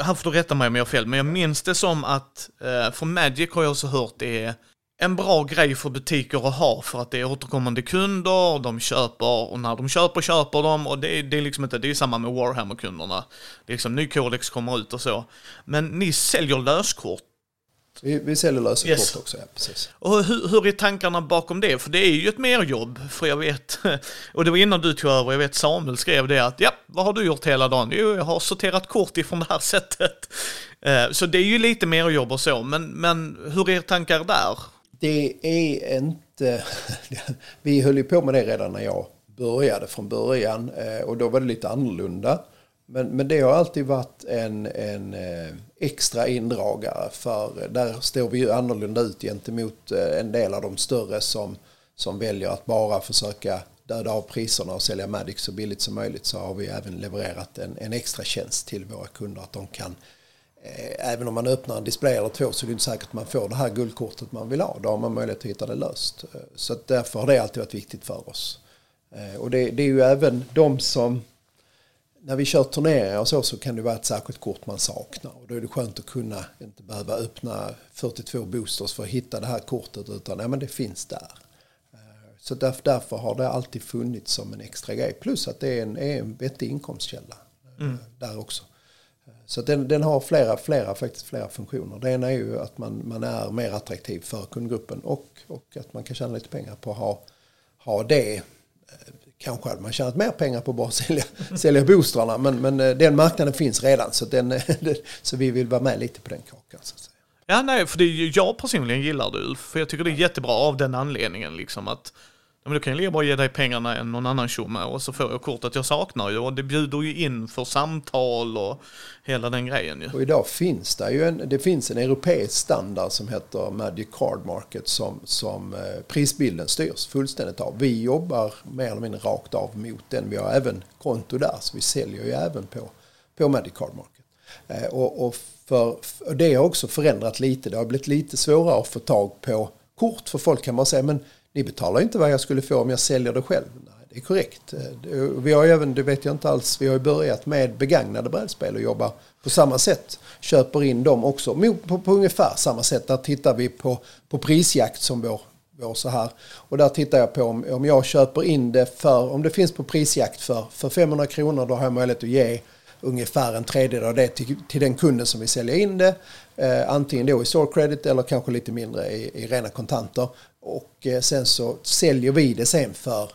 här får du rätta mig om jag har fel, men jag minns det som att, eh, för Magic har jag också hört det är en bra grej för butiker att ha för att det är återkommande kunder, de köper och när de köper köper de och det är, det är liksom inte, det är samma med Warhammer-kunderna. Det är liksom ny kodex kommer ut och så. Men ni säljer löskort vi, vi säljer lösa yes. kort också, ja, precis. Och hur, hur är tankarna bakom det? För det är ju ett merjobb, för jag vet, och det var innan du tog över, jag vet Samuel skrev det att ja, vad har du gjort hela dagen? Jo, jag har sorterat kort ifrån det här sättet. Eh, så det är ju lite merjobb och så, men, men hur är tankar där? Det är inte, vi höll ju på med det redan när jag började från början eh, och då var det lite annorlunda. Men, men det har alltid varit en, en eh, extra indragare för eh, där står vi ju annorlunda ut gentemot eh, en del av de större som, som väljer att bara försöka döda av priserna och sälja Magic så billigt som möjligt så har vi även levererat en, en extra tjänst till våra kunder att de kan eh, Även om man öppnar en display eller två så är det inte säkert att man får det här guldkortet man vill ha. Då har man möjlighet att hitta det löst. Så därför har det alltid varit viktigt för oss. Och det, det är ju även de som när vi kör turneringar och så, så kan det vara ett särskilt kort man saknar. Och då är det skönt att kunna inte behöva öppna 42 boosters för att hitta det här kortet utan ja, men det finns där. Eh, så därför, därför har det alltid funnits som en extra grej. Plus att det är en, är en vettig inkomstkälla eh, mm. där också. Eh, så den, den, har flera, flera, faktiskt flera funktioner. Det ena är ju att man, man är mer attraktiv för kundgruppen och, och att man kan tjäna lite pengar på att ha, ha det Kanske hade man tjänat mer pengar på att bara sälja, sälja boostrarna. Men, men eh, den marknaden finns redan. Så, den, eh, så vi vill vara med lite på den kakan. Så att säga. Ja, nej, för det, jag personligen gillar det För jag tycker det är jättebra av den anledningen. Liksom att men då kan jag lika bra ge dig pengarna än någon annan tjomme och så får jag kortet jag saknar ju och det bjuder ju in för samtal och hela den grejen ju. Och idag finns det ju en, det finns en europeisk standard som heter Magic Card Market som, som eh, prisbilden styrs fullständigt av. Vi jobbar mer eller mindre rakt av mot den. Vi har även konto där så vi säljer ju även på, på Magic Card Market. Eh, och, och, för, och det har också förändrat lite. Det har blivit lite svårare att få tag på kort för folk kan man säga men ni betalar inte vad jag skulle få om jag säljer det själv. Nej, det är korrekt. Eh, vi har även, det vet jag inte alls, vi har börjat med begagnade brädspel och jobbar på samma sätt. Köper in dem också på, på ungefär samma sätt. Där tittar vi på, på prisjakt som vår, vår så här. Och där tittar jag på om, om jag köper in det för, om det finns på prisjakt för, för 500 kronor då har jag möjlighet att ge ungefär en tredjedel av det till, till den kunden som vill sälja in det. Eh, antingen då i store credit eller kanske lite mindre i, i rena kontanter. Och eh, sen så säljer vi det sen för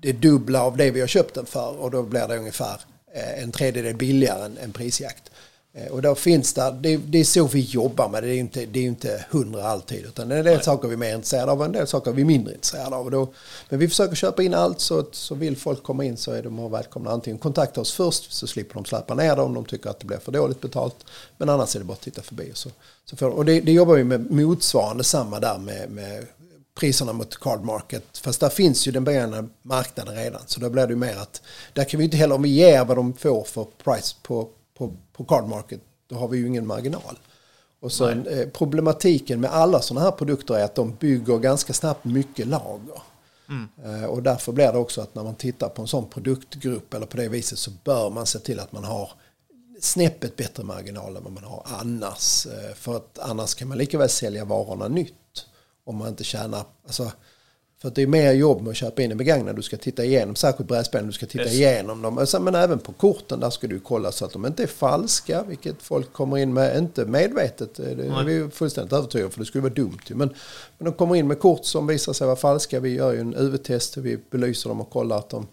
det dubbla av det vi har köpt den för och då blir det ungefär eh, en tredjedel billigare än, än prisjakt. Eh, och då finns det, det, det, är så vi jobbar med det, är inte, det är inte hundra alltid. Utan det är en del Nej. saker vi är mer intresserade av och en del saker vi är mindre intresserade av. Då, men vi försöker köpa in allt så, så vill folk komma in så är de välkomna. Antingen kontakta oss först så slipper de släppa ner det om de tycker att det blir för dåligt betalt. Men annars är det bara att titta förbi. Så, så för, och det, det jobbar vi med motsvarande samma där med, med priserna mot card market. Fast där finns ju den begagnade marknaden redan. Så då blir det ju mer att där kan vi inte heller, om vi ger vad de får för price på, på, på card market, då har vi ju ingen marginal. Och så eh, problematiken med alla sådana här produkter är att de bygger ganska snabbt mycket lager. Mm. Eh, och därför blir det också att när man tittar på en sån produktgrupp eller på det viset så bör man se till att man har snäppet bättre marginal än vad man har annars. Eh, för att annars kan man lika väl sälja varorna nytt om man inte tjänar, alltså, för det är mer jobb med att köpa in en begagnad. Du ska titta igenom, särskilt brädspelen, du ska titta yes. igenom dem. Men även på korten, där ska du kolla så att de inte är falska, vilket folk kommer in med, inte medvetet. Det är vi fullständigt övertygade för det skulle vara dumt. Men, men de kommer in med kort som visar sig vara falska. Vi gör ju en UV-test, vi belyser dem och kollar att de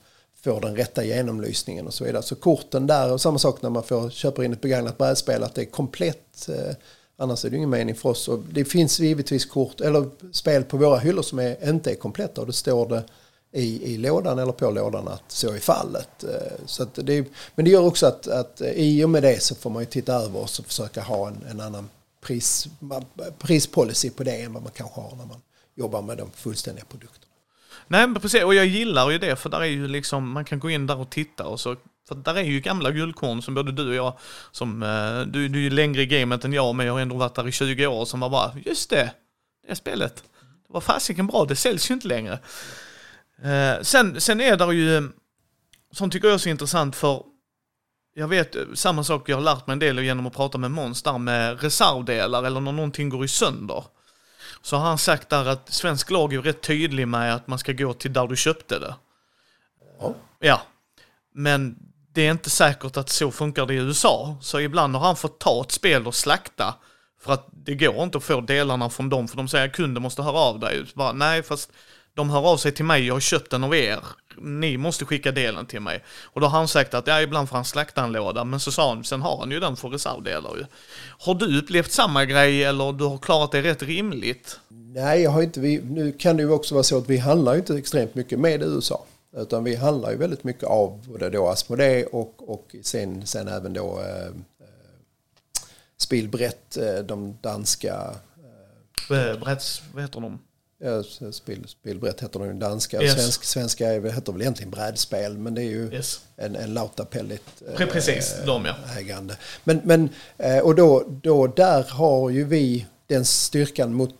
får den rätta genomlysningen och så vidare. Så korten där, och samma sak när man får, köper in ett begagnat brädspel, att det är komplett eh, Annars är det ingen mening för oss. Och det finns givetvis kort eller spel på våra hyllor som är, inte är kompletta och då står det i, i lådan eller på lådan att så är fallet. Eh, så det, men det gör också att, att eh, i och med det så får man ju titta över oss och försöka ha en, en annan pris, prispolicy på det än vad man kanske har när man jobbar med de fullständiga produkterna. Nej, men precis. Och jag gillar ju det, för där är ju liksom, man kan gå in där och titta och så för där är ju gamla guldkorn som både du och jag, som, eh, du, du är ju längre i gamet än jag, men jag har ändå varit där i 20 år, som var bara, just det, det spelet. Det var fasiken bra, det säljs ju inte längre. Eh, sen, sen är det ju, som tycker jag är så intressant för, jag vet samma sak, jag har lärt mig en del genom att prata med Måns där med reservdelar eller när någonting går i sönder. Så har han sagt där att svensk lag är rätt tydlig med att man ska gå till där du köpte det. Ja. Ja. Men det är inte säkert att så funkar det i USA. Så ibland har han fått ta ett spel och slakta. För att det går inte att få delarna från dem, för de säger att kunden måste höra av dig. Bara, nej, fast de hör av sig till mig, jag har köpt den av er. Ni måste skicka delen till mig. Och då har han sagt att ja, ibland får han slakta en låda, men så sa han, sen har han ju den för reservdelar ju. Har du upplevt samma grej eller du har klarat det rätt rimligt? Nej, jag har inte, vi, nu kan det ju också vara så att vi handlar ju inte extremt mycket med USA. Utan vi handlar ju väldigt mycket av både då Asmodee och, och sen, sen även då eh, Spilbrett, eh, de danska... Eh, Bretts, vad heter de? Ja, spil, spilbrett heter de danska. Yes. Svensk, svenska är, heter väl egentligen brädspel, men det är ju Yes. en, en lautapellit Pre- Precis, de ja. ägande. Men, men eh, och då, då där har ju vi den styrkan mot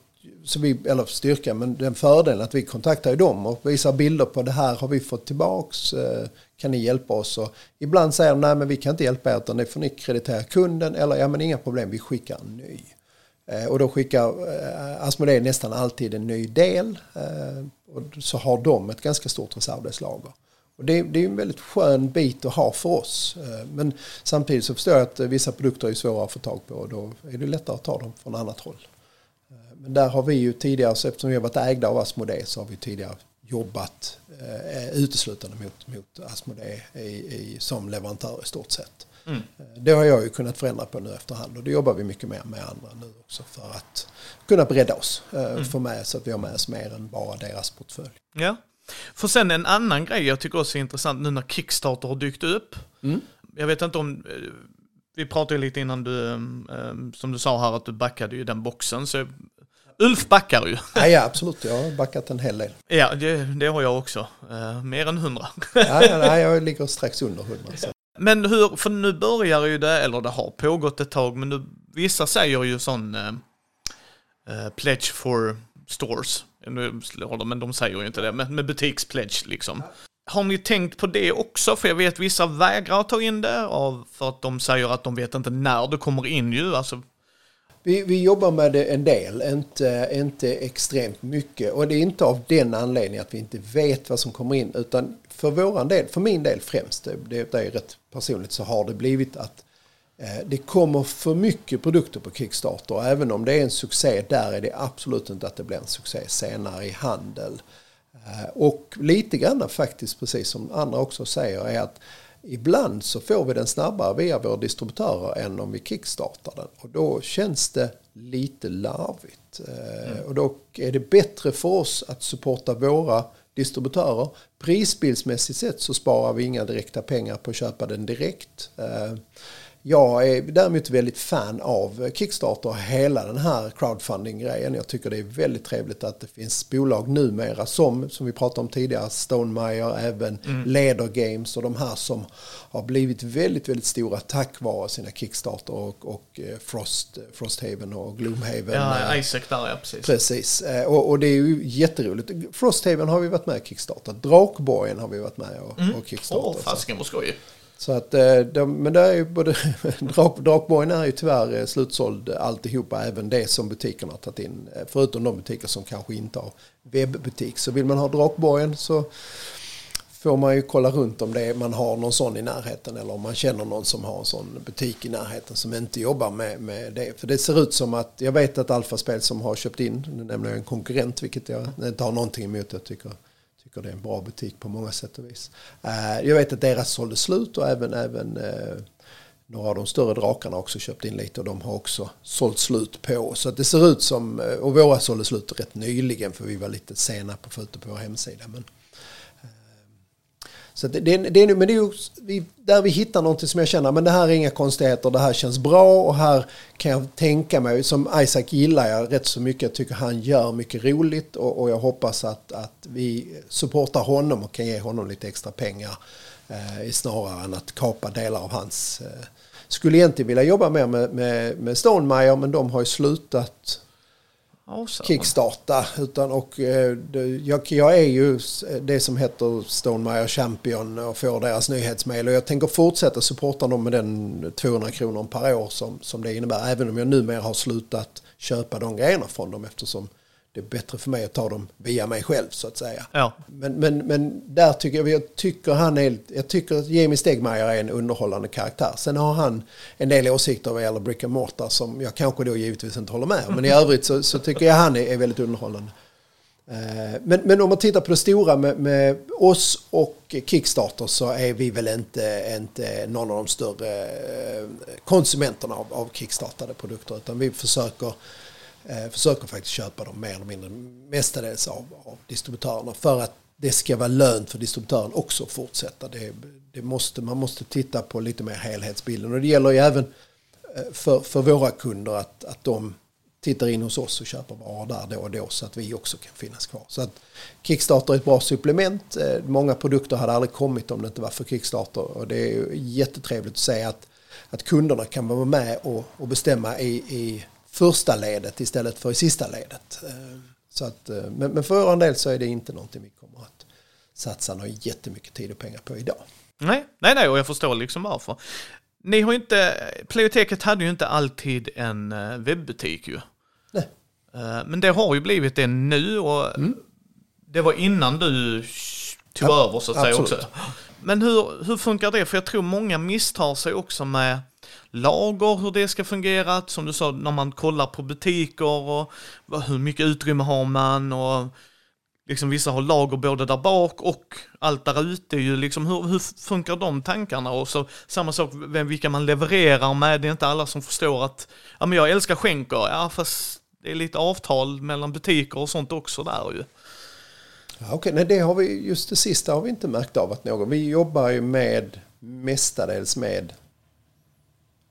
så vi, eller styrkan, men den fördelen att vi kontaktar ju dem och visar bilder på det här har vi fått tillbaks, eh, kan ni hjälpa oss? Och ibland säger de nej men vi kan inte hjälpa er utan det får ni kreditera kunden eller ja men inga problem vi skickar en ny. Eh, och då skickar eh, Asmodee nästan alltid en ny del och så har de ett ganska stort reservdelslager. Och det, det är en väldigt skön bit att ha för oss. Men samtidigt så förstår jag att vissa produkter är svåra att få tag på och då är det lättare att ta dem från annat håll. Men där har vi ju tidigare, så eftersom vi har varit ägda av Asmodee så har vi tidigare jobbat eh, uteslutande mot, mot Asmodee i, i, som leverantör i stort sett. Mm. Eh, Det har jag ju kunnat förändra på nu efterhand och det jobbar vi mycket mer med andra nu också för att kunna bredda oss. Eh, Få med så att vi har med oss mer än bara deras portfölj. Ja. För sen en annan grej jag tycker också är intressant nu när Kickstarter har dykt upp. Jag vet inte om, eh, vi pratade ju lite innan du, som du sa här att du backade ju den boxen. Så Ulf backar ju. Ja, ja, absolut. Jag har backat en hel del. Ja, det, det har jag också. Eh, mer än hundra. Ja, ja, nej, jag ligger strax under 100. Så. Men hur, för nu börjar ju det, eller det har pågått ett tag, men nu, vissa säger ju sån eh, pledge for stores. Nu slår de, men de säger ju inte det, men med butikspledge liksom. Har ni tänkt på det också? För jag vet vissa vägrar ta in det av, för att de säger att de vet inte när det kommer in ju. Alltså, vi, vi jobbar med det en del, inte, inte extremt mycket. Och det är inte av den anledningen att vi inte vet vad som kommer in. Utan för våran del, för min del främst, det, det är rätt personligt, så har det blivit att eh, det kommer för mycket produkter på Kickstarter. Och även om det är en succé där är det absolut inte att det blir en succé senare i handel. Eh, Och lite grann faktiskt, precis som andra också säger, är att ibland så får vi den snabbare via våra distributörer än om vi kickstartar den. Och då känns det lite larvigt. Eh, Och då är det bättre för oss att supporta våra distributörer. Prisbildsmässigt sett så sparar vi inga direkta pengar på att köpa den direkt. Jag är däremot väldigt fan av Kickstarter och hela den här crowdfunding-grejen. Jag tycker det är väldigt trevligt att det finns bolag numera som, som vi pratade om tidigare, Stonemeyer, även Leder Games och de här som har blivit väldigt, väldigt stora tack vare sina Kickstarter och, och eh, Frost, Frosthaven och Gloomhaven. ja, Isaac där, ja precis. Precis, Eh, och, och det är ju jätteroligt. Frosthaven har vi varit med och kickstartat. Drakborgen har vi varit med och, och Åh, kickstartat. Så- fasiken vad skoj så att, eh, de, men det är ju både, Drak, Drakborgen är ju tyvärr eh, slutsåld eh, alltihopa, även det som butikerna har tagit in. Förutom de butiker som kanske inte har webbutik. Så vill man ha Drakborgen så får man ju kolla runt om det man har någon sån i närheten eller om man känner någon som har en sån butik i närheten som inte jobbar med, med det. För det ser ut som att, jag vet att Alfaspel som har köpt in, nu nämner jag en konkurrent vilket jag inte har någonting emot, jag tycker tycker det är en bra butik på många sätt och vis. Eh, jag vet att deras sålde slut och även, även eh, några av de större drakarna har också köpt in lite och de har också sålt slut på. Så att det ser ut som, eh, och våra sålde slut rätt nyligen för vi var lite sena på fötter på vår hemsida. Men, så det, det, det, men det är ju vi, där vi hittar någonting som jag känner, men det här är inga konstigheter, det här känns bra och här kan jag tänka mig, som Isaac gillar jag rätt så mycket, jag tycker han gör mycket roligt och, och jag hoppas att, att vi supportar honom och kan ge honom lite extra pengar eh, snarare än att kapa delar av hans eh, skulle egentligen vilja jobba mer med, med, med Stonemeyer men de har ju slutat Awesome. kickstarta. Utan, och, eh, jag, jag, är ju det som heter Stonemeyer Champion och får deras nyhetsmail. Och jag tänker fortsätta supporta dem med den 200 kronor per år som, som det innebär. Även om jag numera har slutat köpa de grejerna från dem eftersom det är bättre för mig att ta dem via mig själv så att säga. Ja. Men, men, men där tycker jag, jag tycker han är, jag tycker att Jamie Stegmaier är en underhållande karaktär. Sen har han en del åsikter vad gäller Brick Mortar som jag kanske då givetvis inte håller med Men i övrigt så, så tycker jag han är, är väldigt underhållande. Eh, men, men om man tittar på det stora med, med, oss och Kickstarter så är vi väl inte, inte någon av de större eh, konsumenterna av, av kickstartade produkter utan vi försöker Eh, försöker faktiskt köpa dem mer eller mindre mestadels av, av distributörerna för att det ska vara lönt för distributören också att fortsätta. Det, det måste, man måste titta på lite mer helhetsbilden och det gäller ju även eh, för, för våra kunder att, att de tittar in hos oss och köper varor där då och då så att vi också kan finnas kvar. Så att Kickstarter är ett bra supplement. Eh, många produkter hade aldrig kommit om det inte var för Kickstarter och det är jättetrevligt att se att, att kunderna kan vara med och, och bestämma i, i första ledet istället för i sista ledet. Eh, så att, eh, men, men för vår del så är det inte någonting vi kommer att satsa några jättemycket tid och pengar på idag. Nej, nej, nej, och jag förstår liksom varför. Ni har inte, Playoteket hade ju inte alltid en eh, webbutik ju. Nej. Men det har ju blivit det nu och mm. det var innan du tog ja, över så att absolut. säga också. Men hur, hur funkar det? För jag tror många misstar sig också med lager, hur det ska fungera, som du sa, när man kollar på butiker och hur mycket utrymme har man och liksom vissa har lager både där bak och allt där ute ju liksom, hur, hur funkar de tankarna? Och så samma sak, vem, vilka man levererar med, det är inte alla som förstår att, ja men jag älskar skänker, ja fast det är lite avtal mellan butiker och sånt också där ju. Ja, okay. nej det har vi, just det sista har vi inte märkt av att någon, vi jobbar ju med mestadels med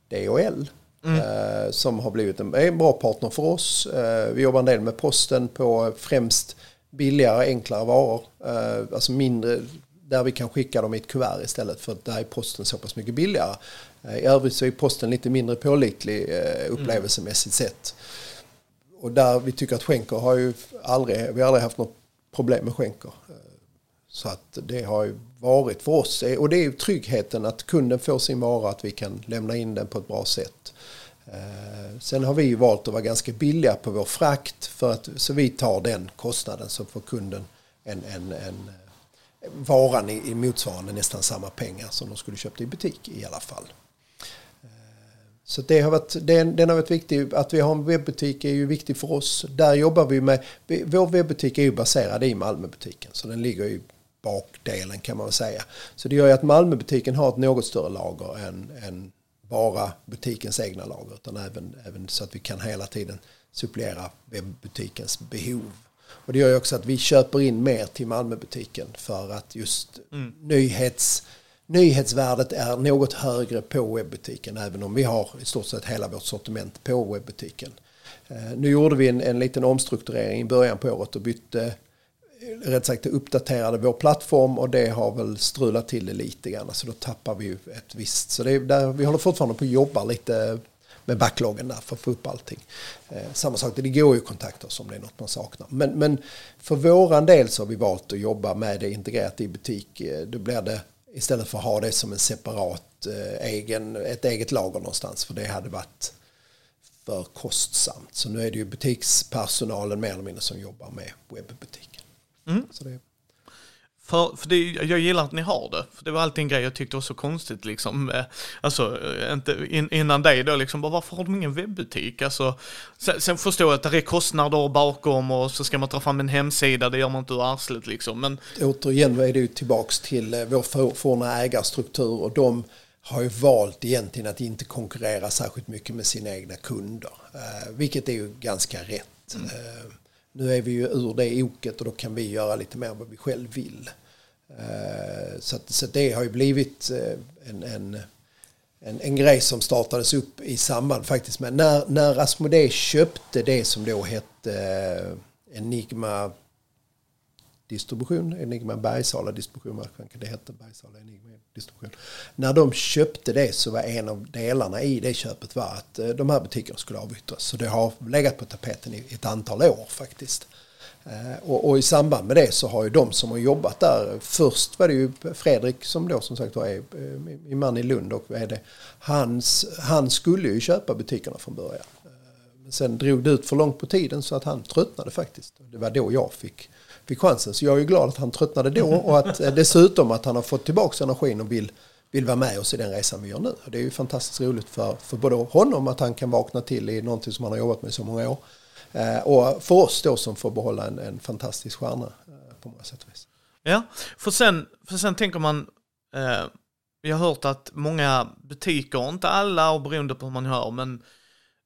DHL. Mm. Eh, som har blivit en, en, bra partner för oss. Eh, vi jobbar en del med posten på främst billigare, enklare varor. Eh, alltså mindre, där vi kan skicka dem i ett kuvert istället för att där är posten så pass mycket billigare. I övrigt så är posten lite mindre pålitlig upplevelsemässigt sett. Och där vi tycker att skänker har ju aldrig, vi har aldrig haft något problem med skänker. Så att det har ju varit för oss. Eh, och det är ju tryggheten att kunden får sin vara, att vi kan lämna in den på ett bra sätt. Eh, sen har vi ju valt att vara ganska billiga på vår frakt för att, så vi tar den kostnaden så får kunden en, en, en eh, varan i, motsvarande nästan samma pengar som de skulle köpt i butik i alla fall. Så det har varit, den, den har varit viktig. Att vi har en webbutik är ju viktigt för oss. Där jobbar vi med, vår webbutik är ju baserad i Malmöbutiken så den ligger ju bakdelen kan man säga. Så det gör ju att Malmöbutiken har ett något större lager än, än bara butikens egna lager. Utan även, även så att vi kan hela tiden supplera webbutikens behov. Och det gör ju också att vi köper in mer till Malmöbutiken för att just mm. nyhets, nyhetsvärdet är något högre på webbutiken. Även om vi har i stort sett hela vårt sortiment på webbutiken. Eh, nu gjorde vi en, en liten omstrukturering i början på året och bytte rätt sagt uppdaterade vår plattform och det har väl strulat till det lite grann. Så då tappar vi ju ett visst. Så det är där, vi håller fortfarande på att jobba lite med backloggen där för att få upp allting. Eh, samma sak, det går ju att kontakta oss om det är något man saknar. Men, men för våran del så har vi valt att jobba med det integrerat i butik. Eh, då blir det istället för att ha det som en separat eh, egen, ett eget lager någonstans. För det hade varit för kostsamt. Så nu är det ju butikspersonalen mer eller mindre som jobbar med webbutik. Mm. Så det... För, för det, jag gillar att ni har det. För det var alltid en grej jag tyckte var så konstigt liksom. Eh, alltså, eh, inte in, innan dig då liksom, bara, varför har de ingen webbutik? Alltså, sen, sen förstår jag att det är kostnader bakom och så ska man ta fram en hemsida, det gör man inte ur arslet liksom. Men... Återigen är det ju tillbaks till eh, vår forna ägarstruktur och de har ju valt egentligen att inte konkurrera särskilt mycket med sina egna kunder. Vilket är ju ganska rätt. Mm. Nu är vi ju ur det oket och då kan vi göra lite mer vad vi själv vill. Eh, så, att, så det har ju blivit eh, en, en, en, en grej som startades upp i samband faktiskt med när, när Asmodee köpte det som då hette eh, Enigma distribution, Enigma Bergsala distribution, vad kan det hette Bergsala Enigma distribution. När de köpte det så var en av delarna i det köpet var att eh, de här butikerna skulle avyttras. Så det har legat på tapeten i ett antal år faktiskt. Eh, och, och, i samband med det så har ju de som har jobbat där, först var det ju Fredrik som då som sagt var eh, är min man i Lund och vd. Hans, han skulle ju köpa butikerna från början. Men sen drog det ut för långt på tiden så att han tröttnade faktiskt. Det var då jag fick, fick chansen. Så jag är glad att han tröttnade då och att eh, dessutom att han har fått tillbaka energin och vill, vill vara med oss i den resan vi gör nu. Det är ju fantastiskt roligt för, för både honom att han kan vakna till i någonting som han har jobbat med i så många år. Eh, och för oss då som får behålla en, en fantastisk stjärna eh, på många sätt och vis. Ja, för sen, för sen tänker man, eh, vi har hört att många butiker, inte alla och beroende på hur man hör, men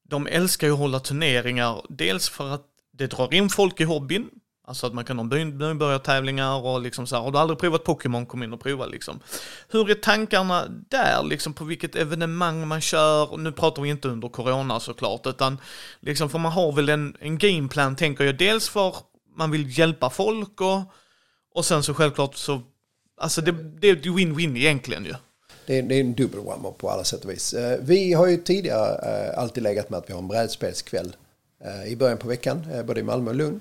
de älskar ju att hålla turneringar, dels för att det drar in folk i hobbyn, Alltså att man kan ha nybörjartävlingar och liksom så här, har du aldrig provat Pokémon, kom in och prova liksom. Hur är tankarna där, liksom på vilket evenemang man kör? Nu pratar vi inte under corona såklart, utan liksom för man har väl en, en gameplan tänker jag, dels för man vill hjälpa folk och, och sen så självklart så, alltså det, det är win-win egentligen ju. Det är, det är en dubbel one på alla sätt och vis. Eh, vi har ju tidigare eh, alltid legat med att vi har en brädspelskväll eh, i början på veckan, både i Malmö och Lund.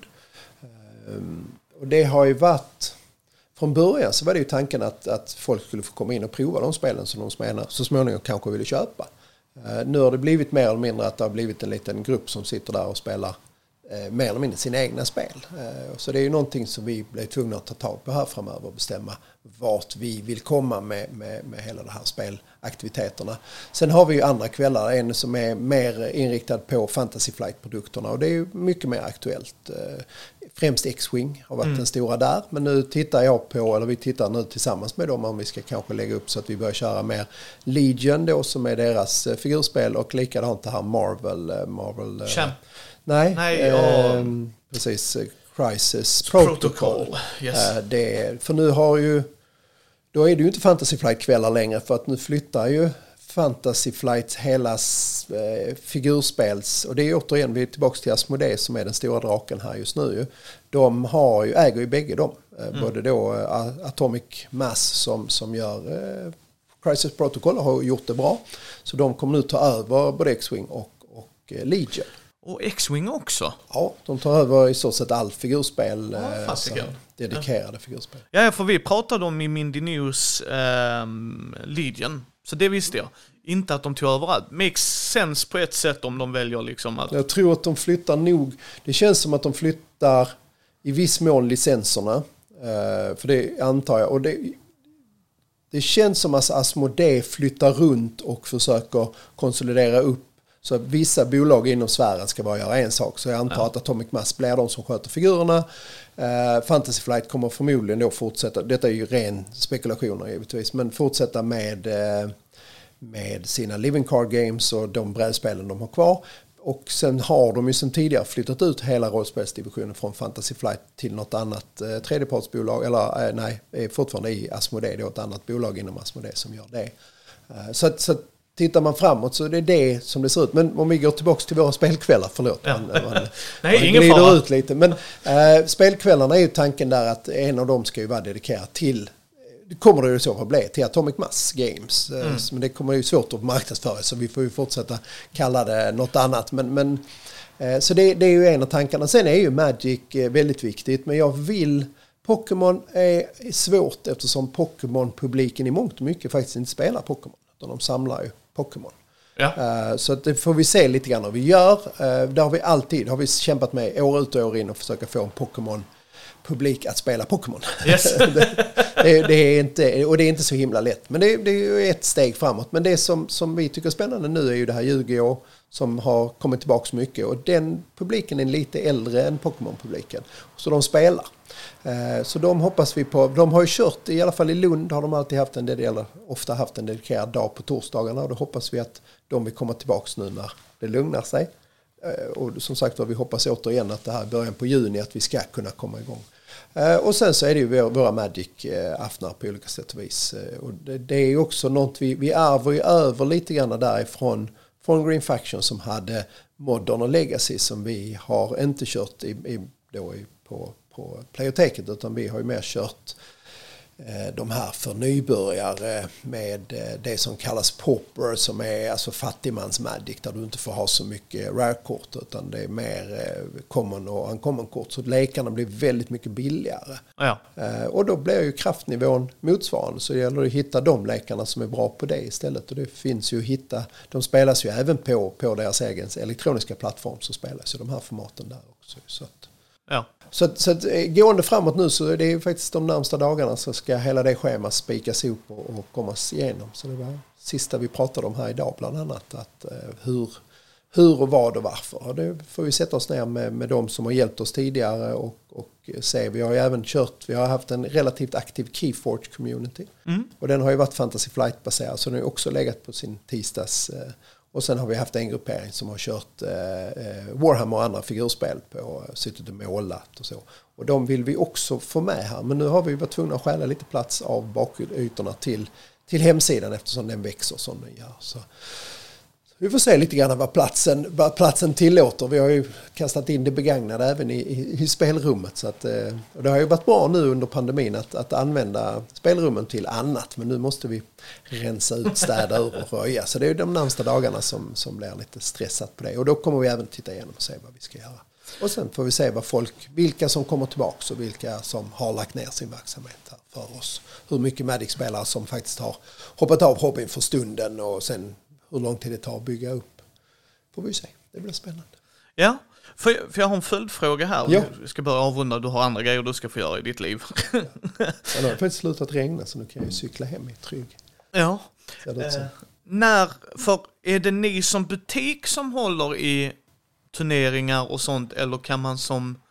Ehm, och det har ju varit... Från början så var det ju tanken att, att folk skulle få komma in och prova de spelen som de menar, så småningom kanske ville köpa. Ehm, nu har det blivit mer eller mindre att det har blivit en liten grupp som sitter där och spelar eh, mer eller mindre sina egna spel. Ehm, så det är ju någonting som vi blir tvungna att ta tag på här framöver och bestämma vart vi vill komma med, med, med hela det här spelaktiviteterna. Sen har vi ju andra kvällar, en som är mer inriktad på Fantasy Flight-produkterna och det är ju mycket mer aktuellt. Främst X-Wing har varit mm. den stora där. Men nu tittar jag på, eller vi tittar nu tillsammans med dem om vi ska kanske lägga upp så att vi börjar köra mer Legion då som är deras eh, figurspel och likadant det här Marvel. Eh, Marvel eh, Champ. Nej, nej eh, precis. Crisis Protocol. Protocol. Yes. det, för nu har ju, då är det ju inte Fantasy Flight-kvällar längre för att nu flyttar ju Fantasy Flights hela eh, figurspels, och det är återigen, vi är tillbaka till Asmodee som är den stora draken här just nu. De har ju, äger ju bägge dem. Eh, mm. Både då uh, Atomic Mass som, som gör uh, Crisis Protocol har gjort det bra. Så de kommer nu ta över både X-Wing och, och Legion. Och X-Wing också? Ja, de tar över i stort sett all figurspel. Ja, alltså, dedikerade ja. figurspel. Ja, för vi pratade om i Mindy News eh, Legion så det visste jag. Inte att de tog över allt. Makes sense på ett sätt om de väljer liksom att... Jag tror att de flyttar nog. Det känns som att de flyttar i viss mån licenserna. Uh, för det antar jag. Och det, det känns som att Asmodee flyttar runt och försöker konsolidera upp så att vissa bolag inom sfären ska bara göra en sak. Så jag antar ja. att Atomic Mass blir de som sköter figurerna. Uh, Fantasy Flight kommer förmodligen då fortsätta, detta är ju ren spekulationer givetvis, men fortsätta med, uh, med sina Living Card Games och de brädspelen de har kvar. Och sen har de ju sen tidigare flyttat ut hela rollspelsdivisionen från Fantasy Flight till något annat eh, tredjepartsbolag, eller eh, nej, är fortfarande i Asmodee, det är ett annat bolag inom Asmodee som gör det. Eh, så, så tittar man framåt så det är det som det ser ut. Men om vi går tillbaka till våra spelkvällar, förlåt. Ja. Man, man, Nej, man ingen fara. ut lite. Men äh, spelkvällarna är ju tanken där att en av dem ska ju vara dedikerad till det kommer det i så fall bli till Atomic Mass Games. Eh, mm. Men det kommer ju svårt att marknadsföra så vi får ju fortsätta kalla det något annat. Men, men, äh, så det, det, är ju en av tankarna. Sen är ju Magic väldigt viktigt men jag vill Pokémon är svårt eftersom Pokémon-publiken i mångt och mycket faktiskt inte spelar Pokémon. Utan de samlar ju Pokémon. Ja. Uh, så det får vi se lite grann hur vi gör. Uh, det har vi alltid har vi kämpat med år ut och år in och försöka få en Pokémon publik att spela Pokémon. Yes. det, det, det, är inte, och det är inte så himla lätt. Men det, det är ett steg framåt. Men det som, som vi tycker är spännande nu är ju det här Yu-Gi-Oh! som har kommit tillbaka mycket. Och den publiken är lite äldre än Pokémon-publiken. Så de spelar. Eh, så de hoppas vi på. De har ju kört, i alla fall i Lund har de alltid haft en dedikerad, ofta haft en dedikerad dag på torsdagarna. Och då hoppas vi att de vill komma tillbaka nu när det lugnar sig. Eh, och som sagt vi hoppas återigen att det här i början på juni att vi ska kunna komma igång. Eh, och sen så är det ju våra Magic-aftnar på olika sätt och vis. Och det, är ju också något vi, vi ärver ju över lite grann därifrån från Green Faction som hade Modern och Legacy som vi har inte kört i, i, då i, på, på Playoteket utan vi har ju mer kört Eh, de här för nybörjare med eh, det som kallas popper som är alltså fattigmans magic där du inte får ha så mycket rare-kort utan det är mer eh, common och uncommon-kort så lekarna blir väldigt mycket billigare. Ja. Och då blir ju kraftnivån motsvarande så det gäller att hitta de lekarna som är bra på det istället och det finns ju att hitta, de spelas ju även på, på deras egen elektroniska plattform så spelas ju de här formaten där också. Så att, ja. Så, att, så att, eh, gående framåt nu så är det faktiskt de närmsta dagarna så ska hela det schemat spikas ihop och, och kommas igenom. Så det var sista vi pratade om här idag bland annat. Att, uh, hur, hur och vad och varför. Och det får vi sätta oss ner med, med de som har hjälpt oss tidigare och, och se. Vi har ju även kört, vi har haft en relativt aktiv Keyforge community. Mm. Och den har ju varit Fantasy Flight baserad så den har ju också legat på sin tisdags uh, och sen har vi haft en gruppering som har kört eh, eh, Warhammer och andra figurspel på, suttit och målat och så. Och de vill vi också få med här. Men nu har vi varit tvungna att stjäla lite plats av bakytorna till, till hemsidan eftersom den växer som den gör. Så, vi får se lite grann vad platsen, vad platsen tillåter. Vi har ju kastat in det begagnade även i, i, i spelrummet. Så att, eh, och det har ju varit bra nu under pandemin att, att använda spelrummen till annat. Men nu måste vi rensa ut, städa ur och röja. Så det är de närmsta dagarna som, som blir lite stressat på det. Och då kommer vi även titta igenom och se vad vi ska göra. Och sen får vi se vad folk, vilka som kommer tillbaka och vilka som har lagt ner sin verksamhet här för oss. Hur mycket Magic-spelare som faktiskt har hoppat av hobbyn för stunden och sen hur lång tid det tar att bygga upp. Får vi se, det blir spännande. Ja, för, för jag har en följdfråga här. Ja. Vi ska börja avrunda, du har andra grejer du ska få göra i ditt liv. ja, har det faktiskt slutat regna så nu kan jag cykla hem i trygg. Ja. Eh, när, för är det ni som butik som håller i turneringar och sånt eller kan man som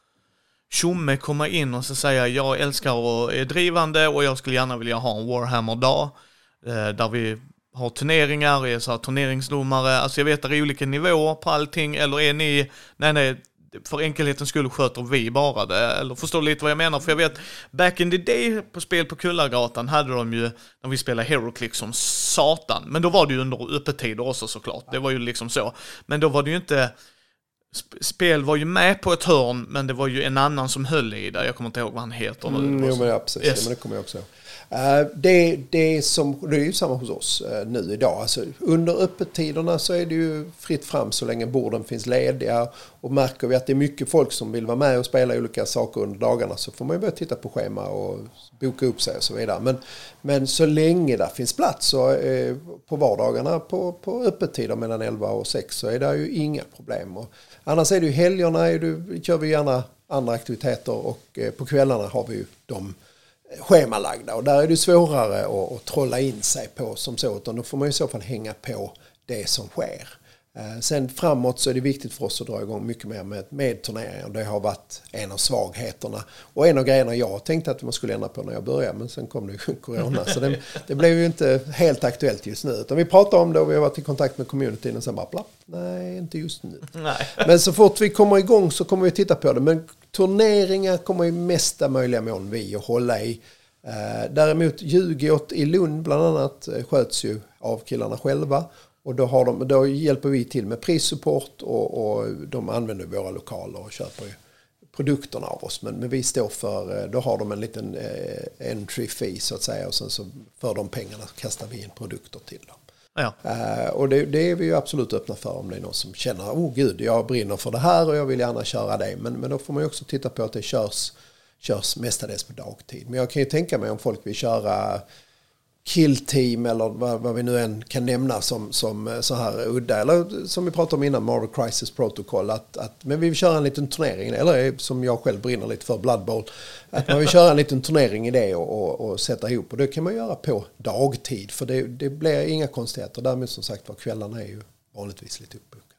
tjomme komma in och så säga jag älskar och är drivande och jag skulle gärna vilja ha en Warhammer-dag eh, där vi har turneringar, är så här turneringsdomare, alltså jag vet att det är olika nivåer på allting, eller är ni, nej nej, för enkelhetens skull sköter vi bara det, eller förstår lite vad jag menar? För jag vet, back in the day på spel på Kullargatan hade de ju, när vi spelade HeroClick som satan, men då var det ju under öppettider också såklart, det var ju liksom så. Men då var det ju inte, spel var ju med på ett hörn, men det var ju en annan som höll i det. Jag kommer inte ihåg vad han heter nu. Mm, jo, men ja, precis. Yes. Ja, men det kommer jag också ihåg. Eh, det, det, som, det är ju samma hos oss eh, nu idag. Alltså, under öppettiderna så är det ju fritt fram så länge borden finns lediga. Och märker vi att det är mycket folk som vill vara med och spela olika saker under dagarna så får man ju börja titta på schema och boka upp sig och så vidare. Men, men så länge det finns plats så, eh, på vardagarna på, på öppettider mellan 11 och 6 så är det ju inga problem. Och annars är det ju helgerna är det, kör vi gärna andra aktiviteter och på kvällarna har vi ju de schemalagda och där är det svårare att, att trolla in sig på som så utan då får man i så fall hänga på det som sker. Eh, sen framåt så är det viktigt för oss att dra igång mycket mer med, med turneringar. Det har varit en av svagheterna. Och en av grejerna jag tänkte att man skulle ändra på när jag började. Men sen kom det ju corona. Så det, det blev ju inte helt aktuellt just nu. Utan vi pratar om det och vi har varit i kontakt med communityn och sen bara plapp. Nej, inte just nu. Nej. Men så fort vi kommer igång så kommer vi titta på det. Men turneringar kommer i mesta möjliga mån vi att hålla i. Eh, däremot Djurgård i Lund bland annat eh, sköts ju av killarna själva. Och då, har de, då hjälper vi till med prissupport och, och de använder våra lokaler och köper produkterna av oss. Men, men, vi står för, eh, då har de en liten entry fee så att säga och sen så för de pengarna kastar vi in produkter till dem. Ja. Uh, och det, det, är vi ju absolut öppna för om det är någon som känner, oh gud, jag brinner för det här och jag vill gärna köra det. Men, men då får man ju också titta på att det körs, körs mestadels på dagtid. Men jag kan ju tänka mig om folk vill köra killteam eller vad, vad, vi nu än kan nämna som, som eh, så här udda. Eller som vi pratade om innan, Marvel Crisis Protocol. Att, att, men vi vill köra en liten turnering, eller eh, som jag själv brinner lite för, Blood Bowl. Att man vill köra en liten turnering i det och, och, och sätta ihop. Och det kan man göra på dagtid. För det, det blir inga konstigheter. Däremot som sagt var, kvällarna är ju vanligtvis lite uppbokade.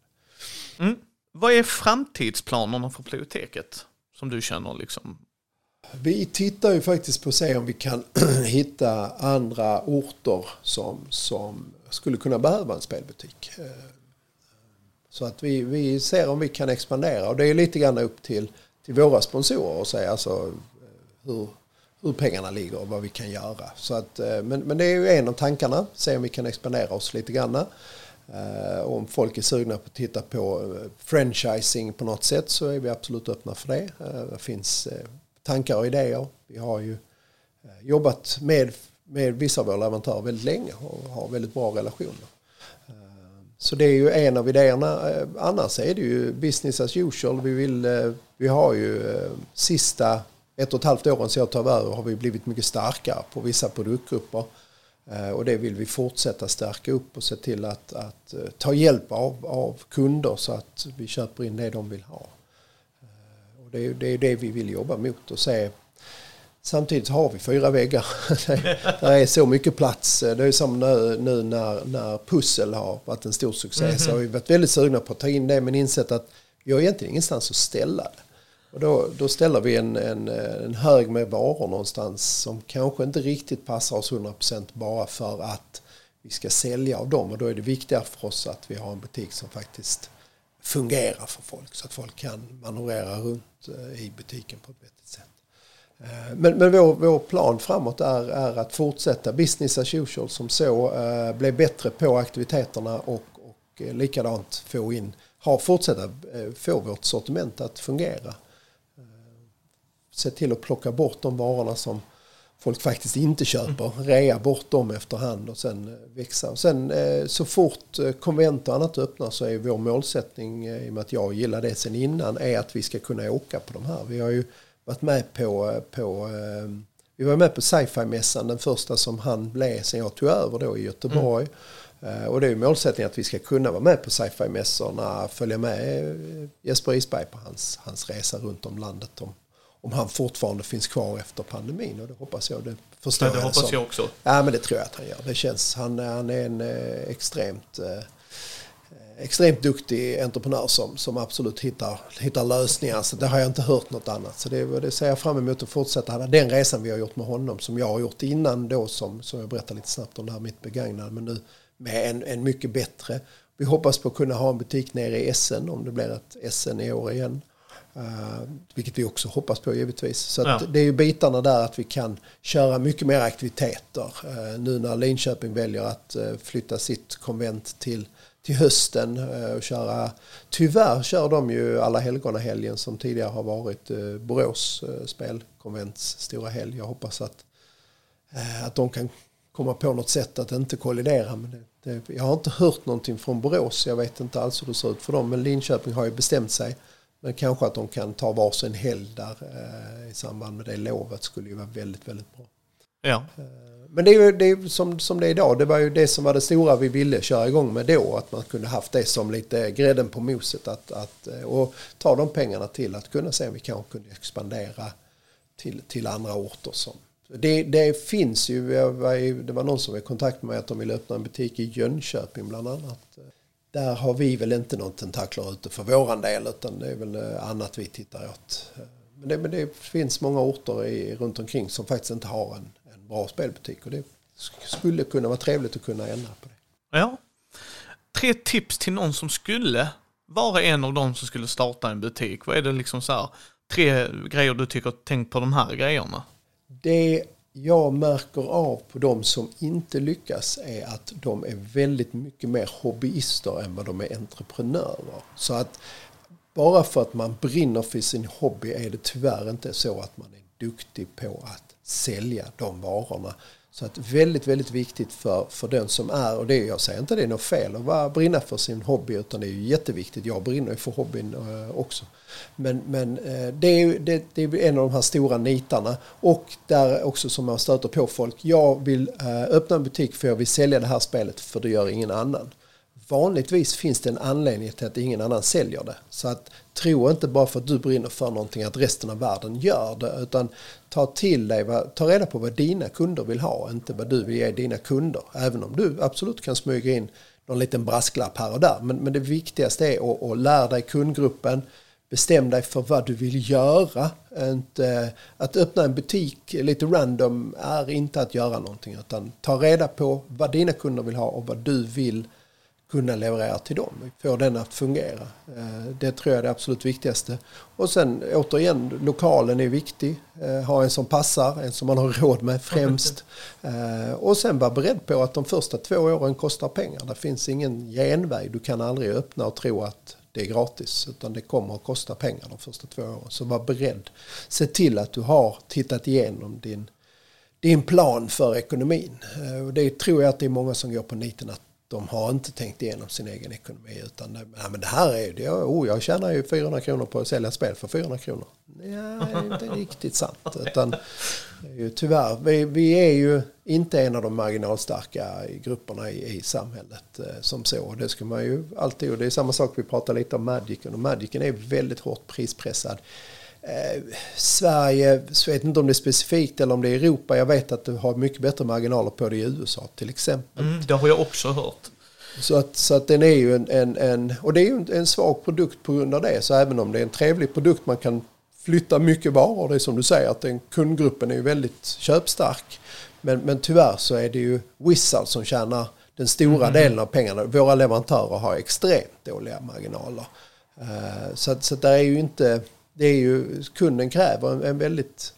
Mm. Vad är framtidsplanerna för biblioteket? Som du känner liksom vi tittar ju faktiskt på att se om vi kan hitta andra orter som, som skulle kunna behöva en spelbutik. Eh, så att vi, vi ser om vi kan expandera och det är lite grann upp till, till våra sponsorer att säga alltså eh, hur, hur pengarna ligger och vad vi kan göra. Så att, eh, men, men det är ju en av tankarna, se om vi kan expandera oss lite grann. Om folk är sugna på att titta på franchising på något sätt så är vi absolut öppna för det. Det finns tankar och idéer. Vi har ju eh, jobbat med, med vissa av våra leverantörer väldigt länge och har väldigt bra relationer. Eh, så det är ju en av idéerna. Eh, annars är det ju business as usual. Vi, vill, vi har ju sista ett och ett halvt åren sedan jag tar över har vi blivit mycket starkare på vissa produktgrupper. Och det vill vi fortsätta stärka upp och se till att, att ta hjälp av, av kunder så att vi köper in det de vill ha. Och det, är, det är det vi vill jobba mot och se Samtidigt har vi fyra väggar. det är så mycket plats. Det är som nu, nu när, när Pussel har varit en stor succé. Mm -hmm. Så har vi varit väldigt sugna på att ta in det men insett att vi har egentligen ingenstans att ställa det. Och då, då ställer vi en, en, en hög med varor någonstans som kanske inte riktigt passar oss 100% bara för att vi ska sälja av dem. Och då är det viktigare för oss att vi har en butik som faktiskt fungerar för folk. Så att folk kan manövrera runt eh, i butiken på ett vettigt sätt. Eh, men, men vår, vår plan framåt är, är att fortsätta business as usual som så. Eh, bli bättre på aktiviteterna och, och eh, likadant få in, ha, fortsätta få vårt sortiment att fungera se till att plocka bort de varorna som folk faktiskt inte köper. Rea bort dem efterhand och sen eh, växa. Och sen eh, så fort eh, konvent och annat öppnar så är vår målsättning, i och med att jag gillar det sen innan, är att vi ska kunna åka på de här. Vi har ju varit med på, på vi var med på sci-fi-mässan, den första som han blev sen jag tog över då i Göteborg. Mm. Och det är ju målsättningen att vi ska kunna vara med på sci-fi-mässorna, följa med Jesper Isberg på hans, hans resa runt om landet om om han fortfarande finns kvar efter pandemin. Och det hoppas jag. Det förstår ja, det hoppas som. jag också. Ja, men det tror jag att han gör. Det känns, han, han är en eh, extremt, eh, extremt duktig entreprenör som, som absolut hittar, hittar lösningar. Så det har jag inte hört något annat. Så det, det ser jag fram emot att fortsätta. Den resan vi har gjort med honom som jag har gjort innan då som, som jag berättade lite snabbt om det här mitt begagnade. Men nu med en, en mycket bättre. Vi hoppas på att kunna ha en butik nere i Essen om det blir ett SN i år igen. Uh, vilket vi också hoppas på givetvis. Så ja. det är ju bitarna där att vi kan köra mycket mer aktiviteter. Uh, nu när Linköping väljer att uh, flytta sitt konvent till, till hösten och köra. Tyvärr kör de ju alla helgona helgen som tidigare har varit uh, Borås spelkonvents stora helg. Jag hoppas att, att de kan komma på något sätt att inte kollidera. Men det, det, jag har inte hört någonting från Borås. Jag vet inte alls hur det ser ut för dem. Men Linköping har ju bestämt sig men kanske att de kan ta varsin helg där eh, i samband med det lovet skulle ju vara väldigt, väldigt bra. Ja. Eh, men det är ju det är som, som det är idag. Det var ju det som var det stora vi ville köra igång med då. Att man kunde haft det som lite grädden på moset. Att, att, eh, och ta de pengarna till att kunna se om vi kanske kunde expandera till, till andra orter. Som, det, det finns ju, det var någon som var i kontakt med mig att de ville öppna en butik i Jönköping bland annat där har vi väl inte någon tentakler ute för våran del utan det är väl eh, annat vi tittar åt. Men det, men det finns många orter i, runt omkring som faktiskt inte har en, en bra spelbutik och det skulle kunna vara trevligt att kunna ändra på det. Ja. Tre tips till någon som skulle vara en av dem som skulle starta en butik. Vad är det liksom så här, tre grejer du tycker, tänk på de här grejerna? Det jag märker av på de som inte lyckas är att de är väldigt mycket mer hobbyister än vad de är entreprenörer. Så att bara för att man brinner för sin hobby är det tyvärr inte så att man är duktig på att sälja de varorna. Så att väldigt, väldigt viktigt för, för den som är, och det, jag säger inte det är något fel att vara, brinna för sin hobby utan det är ju jätteviktigt. Jag brinner ju för hobbyn eh, också. Men, men eh, det, är, det, det, är en av de här stora nitarna och där också som man stöter på folk. Jag vill eh, öppna en butik för jag vill sälja det här spelet för det gör ingen annan vanligtvis finns det en anledning till att ingen annan säljer det. Så att tro inte bara för att du brinner för någonting att resten av världen gör det. Utan ta till dig, ta reda på vad dina kunder vill ha, inte vad du vill ge dina kunder. Även om du absolut kan smyga in någon liten brasklapp här och där. Men, men det viktigaste är att, att lära dig kundgruppen, bestäm dig för vad du vill göra. Inte, att öppna en butik lite random är inte att göra någonting utan ta reda på vad dina kunder vill ha och vad du vill kunna leverera till dem. Få den att fungera. Eh, det tror jag är det absolut viktigaste. Och sen återigen, lokalen är viktig. Eh, ha en som passar, en som man har råd med främst. Eh, och sen vara beredd på att de första två åren kostar pengar. Det finns ingen genväg. Du kan aldrig öppna och tro att det är gratis. Utan det kommer att kosta pengar de första två åren. Så var beredd. Se till att du har tittat igenom din, din plan för ekonomin. Och det tror jag att det är många som går på niten att de har inte tänkt igenom sin egen ekonomi. Utan ja, men det här är det. Oh, jag tjänar ju 400 kronor på att sälja spel för 400 kronor. Nej, det är inte riktigt sant. Utan, ju, tyvärr, vi, vi, är ju inte en av de marginalstarka grupperna i, i samhället eh, som så. Det ska man ju alltid, och det är samma sak vi pratar lite om Magicen. Och Magicen är väldigt hårt prispressad. Eh, Sverige, jag vet inte om det är specifikt eller om det är Europa. Jag vet att du har mycket bättre marginaler på det i USA till exempel. Mm, det har jag också hört. Så att, så att den är ju en, en, en, och det är ju en svag produkt på grund av det. Så även om det är en trevlig produkt man kan flytta mycket varor. Det är som du säger att den kundgruppen är ju väldigt köpstark. Men, men tyvärr så är det ju Wizard som tjänar den stora mm. delen av pengarna. Våra leverantörer har extremt dåliga marginaler. Uh, så, så det är ju inte det är ju, kunden kräver en, en väldigt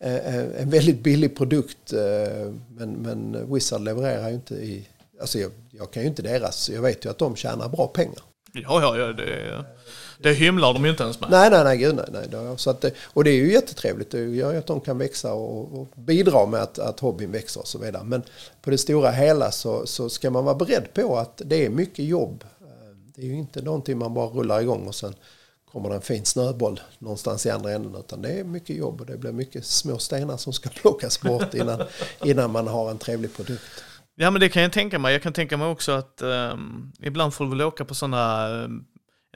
eh, en väldigt billig produkt eh, men, men Wizard levererar ju inte i... Alltså jag, jag, kan ju inte deras... Jag vet ju att de tjänar bra pengar. Ja, ja, ja det, det hymlar de ju inte ens med. Nej, nej, nej, gud nej. nej. Så att, och det är ju jättetrevligt. Det gör ju att de kan växa och, och bidra med att, att hobbyn växer och så vidare. Men på det stora hela så, så ska man vara beredd på att det är mycket jobb. Eh, det är ju inte någonting man bara rullar igång och sen kommer det en fin snöboll någonstans i andra änden. Utan det är mycket jobb och det blir mycket små stenar som ska plockas bort innan, innan man har en trevlig produkt. Ja men det kan jag tänka mig. Jag kan tänka mig också att um, ibland får du väl åka på sådana, um, ehm,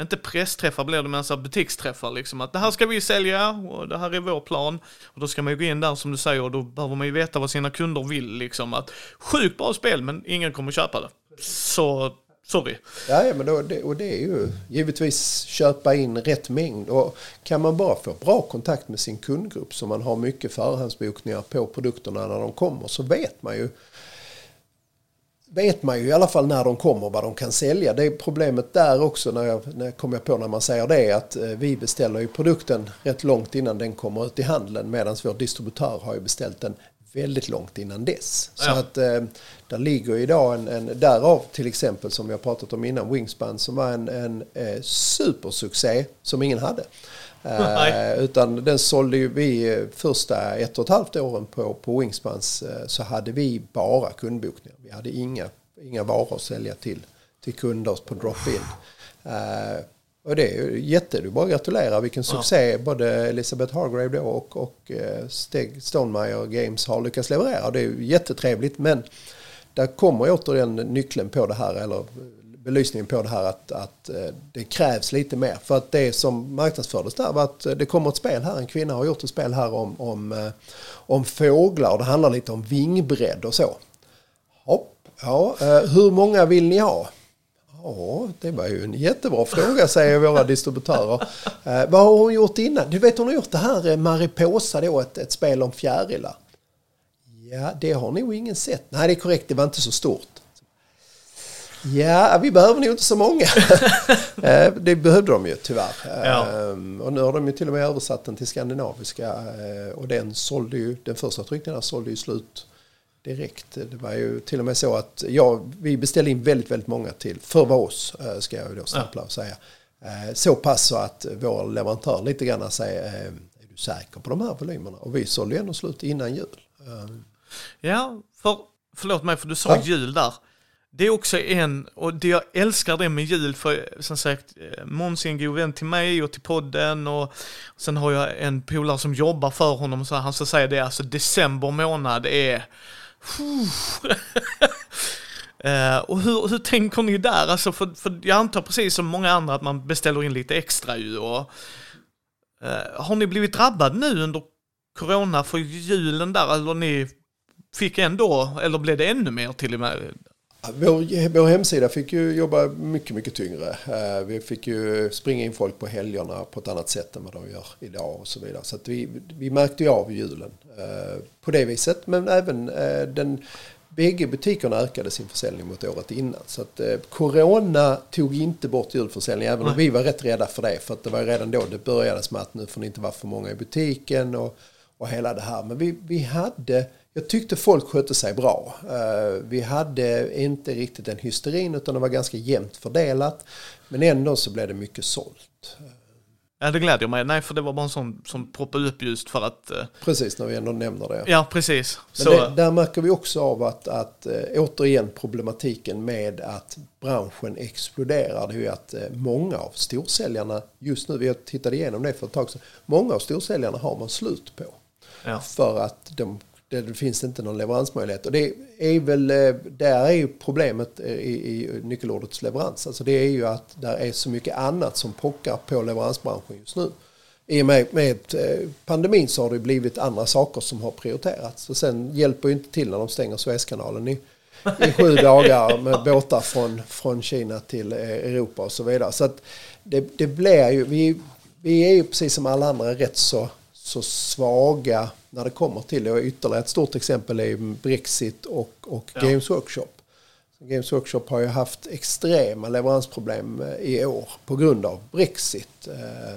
inte pressträffar blir det, men så butiksträffar liksom. Att det här ska vi sälja och det här är vår plan. Och då ska man ju gå in där som du säger och då behöver man ju veta vad sina kunder vill liksom. Att sjukt bra spel men ingen kommer köpa det. Så Sorry. Ja, ja men då, det, och det är ju givetvis köpa in rätt mängd. Och kan man bara få bra kontakt med sin kundgrupp så man har mycket förhandsbokningar på produkterna när de kommer så vet man ju vet man ju i alla fall när de kommer vad de kan sälja. Det är problemet där också när jag, när jag kommer på när man säger det att eh, vi beställer ju produkten rätt långt innan den kommer ut i handeln medan vår distributör har ju beställt den väldigt långt innan dess. Ja. Så att eh, där ligger idag en, en, därav till exempel som jag pratat om innan, Wingspan som var en, en eh, supersuccé som ingen hade. Eh, utan den sålde ju vi eh, första ett och ett halvt åren på, på Wingspans eh, så hade vi bara kundbokningar. Vi hade inga, inga varor att sälja till, till kunder på drop-in. Eh, och det är ju jätte, du bara gratulerar vilken succé ja. både Elisabeth Hargrave då och, och eh, Steg Stonemeyer Games har lyckats leverera. Det är ju jättetrevligt men där kommer återigen nyckeln på det här eller belysningen på det här att, att eh, det krävs lite mer. För att det som marknadsfördes där var att det kommer ett spel här, en kvinna har gjort ett spel här om, om, eh, om fåglar. Det handlar lite om vingbredd och så. Hopp, ja, hur många vill ni ha? Ja, det var ju en jättebra fråga säger våra distributörer. Eh, vad har hon gjort innan? Du vet hon har gjort det här eh, Mariposa då, ett, ett spel om fjärilar. Ja, det har nog ingen sett. Nej, det är korrekt, det var inte så stort. Ja, vi behöver nog inte så många. Eh, det behövde de ju tyvärr. Ja. Ehm, och nu har de ju till och med översatt den till skandinaviska. Eh, och den sålde ju, den första tryckningen sålde ju slut direkt. Det var ju till och med så att ja, vi beställde in väldigt, väldigt många till, för oss eh, ska jag då stämpla och säga. Eh, så pass så att vår leverantör lite grann säger, eh, är du säker på de här volymerna? Och vi sålde ju ändå slut innan jul. Ja, för, förlåt mig för du sa ja. jul där. Det är också en, och det jag älskar det med jul, för som sagt, Måns är en god vän till mig och till podden och sen har jag en polare som jobbar för honom, så han ska säga det, alltså december månad är Uh, och hur, hur tänker ni där? Alltså för, för jag antar precis som många andra att man beställer in lite extra ju. Och, uh, har ni blivit drabbad nu under corona för julen där? Eller ni fick ändå, eller blev det ännu mer till och med? Vår, vår hemsida fick ju jobba mycket, mycket tyngre. Uh, vi fick ju springa in folk på helgerna på ett annat sätt än vad de gör idag och så vidare. Så vi, vi märkte ju av julen på det viset. Men även den bägge butikerna ökade sin försäljning mot året innan. Så att eh, Corona tog inte bort julförsäljningen, även om vi var rätt rädda för det. För att det var redan då det började med att nu får det inte vara för många i butiken och, och hela det här. Men vi, vi hade, jag tyckte folk skötte sig bra. Uh, vi hade inte riktigt den hysterin utan det var ganska jämnt fördelat. Men ändå så blev det mycket sålt. Ja, det gläder mig. Nej, för det var bara en sån som poppade upp just för att... Uh... Precis, när vi ändå nämner det. Ja, precis. Men så... det, där märker vi också av att, att uh, återigen problematiken med att branschen exploderar. Det är ju att många av storsäljarna just nu, vi tittade igenom det för ett tag sedan, många av storsäljarna har man slut på. Ja. För att de det finns inte någon leveransmöjlighet. Och det är väl, eh, där är ju problemet i, i nyckelordets leverans. Alltså det är ju att det är så mycket annat som pockar på leveransbranschen just nu. I och med, med eh, pandemin så har det blivit andra saker som har prioriterats. Och sen hjälper ju inte till när de stänger Suezkanalen i, i sju dagar med båtar från, från Kina till eh, Europa och så vidare. Så att det, det blir ju, vi, vi är ju precis som alla andra rätt så så svaga när det kommer till det. Och ytterligare ett stort exempel är Brexit och, och ja. Games Workshop. Games Workshop har ju haft extrema leveransproblem eh, i år på grund av Brexit. Eh,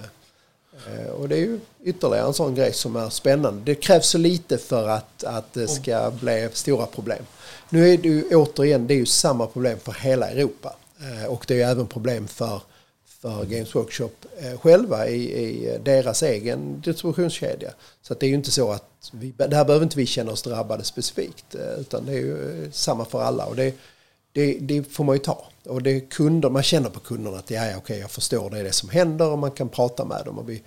eh, och det är ju ytterligare en sån grej som är spännande. Det krävs så lite för att, att det ska bli stora problem. Nu är det ju återigen, det är ju samma problem för hela Europa. Och det är ju även problem för för Games Workshop eh, själva i, i, eh, deras egen distributionskedja. Så det är ju inte så att vi, här behöver inte vi känna oss drabbade specifikt eh, utan det är ju samma för alla och det, det, det får man ju ta. Och det är kunder, man känner på kunderna att ja, okej, okej, jag förstår det är det som händer och man kan prata med dem. Och vi,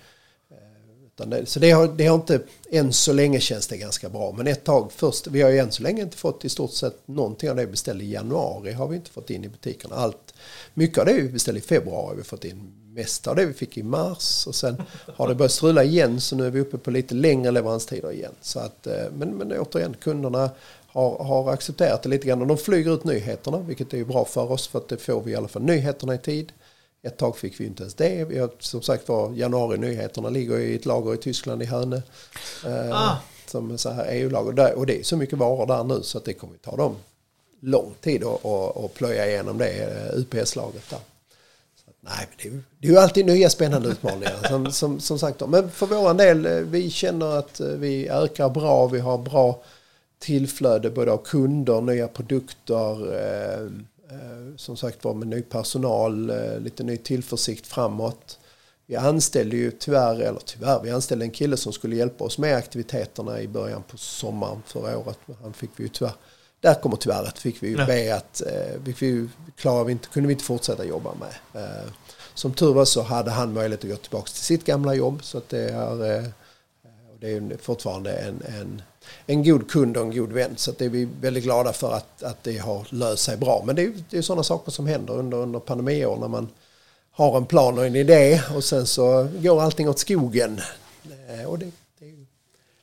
det, så det har, det har inte, än så länge känns det ganska bra. Men ett tag först, vi har ju än så länge inte fått i stort sett någonting av det vi beställde i januari har vi inte fått in i butikerna. Allt, mycket av det vi beställde i februari har vi fått in. Mest av det vi fick i mars och sen har det börjat strula igen så nu är vi uppe på lite längre leveranstider igen. Så att, eh, men, men återigen, kunderna har, har accepterat det lite grann och de flyger ut nyheterna vilket är bra för oss för att det får vi i alla fall nyheterna i tid. Ett tag fick vi inte ens det. Vi har, som sagt var, januari-nyheterna ligger i ett lager i Tyskland i Hönö. Eh, ah. Som så här EU-lager. Och det är så mycket varor där nu så att det kommer ta dem lång tid att, att, att plöja igenom det eh, UPS-laget där. nej, det är, det är ju alltid nya spännande utmaningar. Som, som, som sagt, men för vår del, eh, vi känner att vi ökar bra. Vi har bra tillflöde både av kunder, nya produkter. Eh, som sagt var med ny personal, eh, lite ny tillförsikt framåt. Vi anställde ju tyvärr, eller tyvärr, vi anställde en kille som skulle hjälpa oss med aktiviteterna i början på sommaren förra året. Men han fick vi ju tyvärr, där kommer tyvärret, fick vi ju be att, eh, vi fick, klarade vi inte, kunde vi inte fortsätta jobba med. Som tur var så hade han möjlighet att gå tillbaka till sitt gamla jobb så att det är, det är fortfarande en, en en god kund och en god vän. Så det är vi väldigt glada för att, att det har löst sig bra. Men det är, det är sådana saker som händer under, under pandemiår när man har en plan och en idé och sen så går allting åt skogen. Eh, och det, det är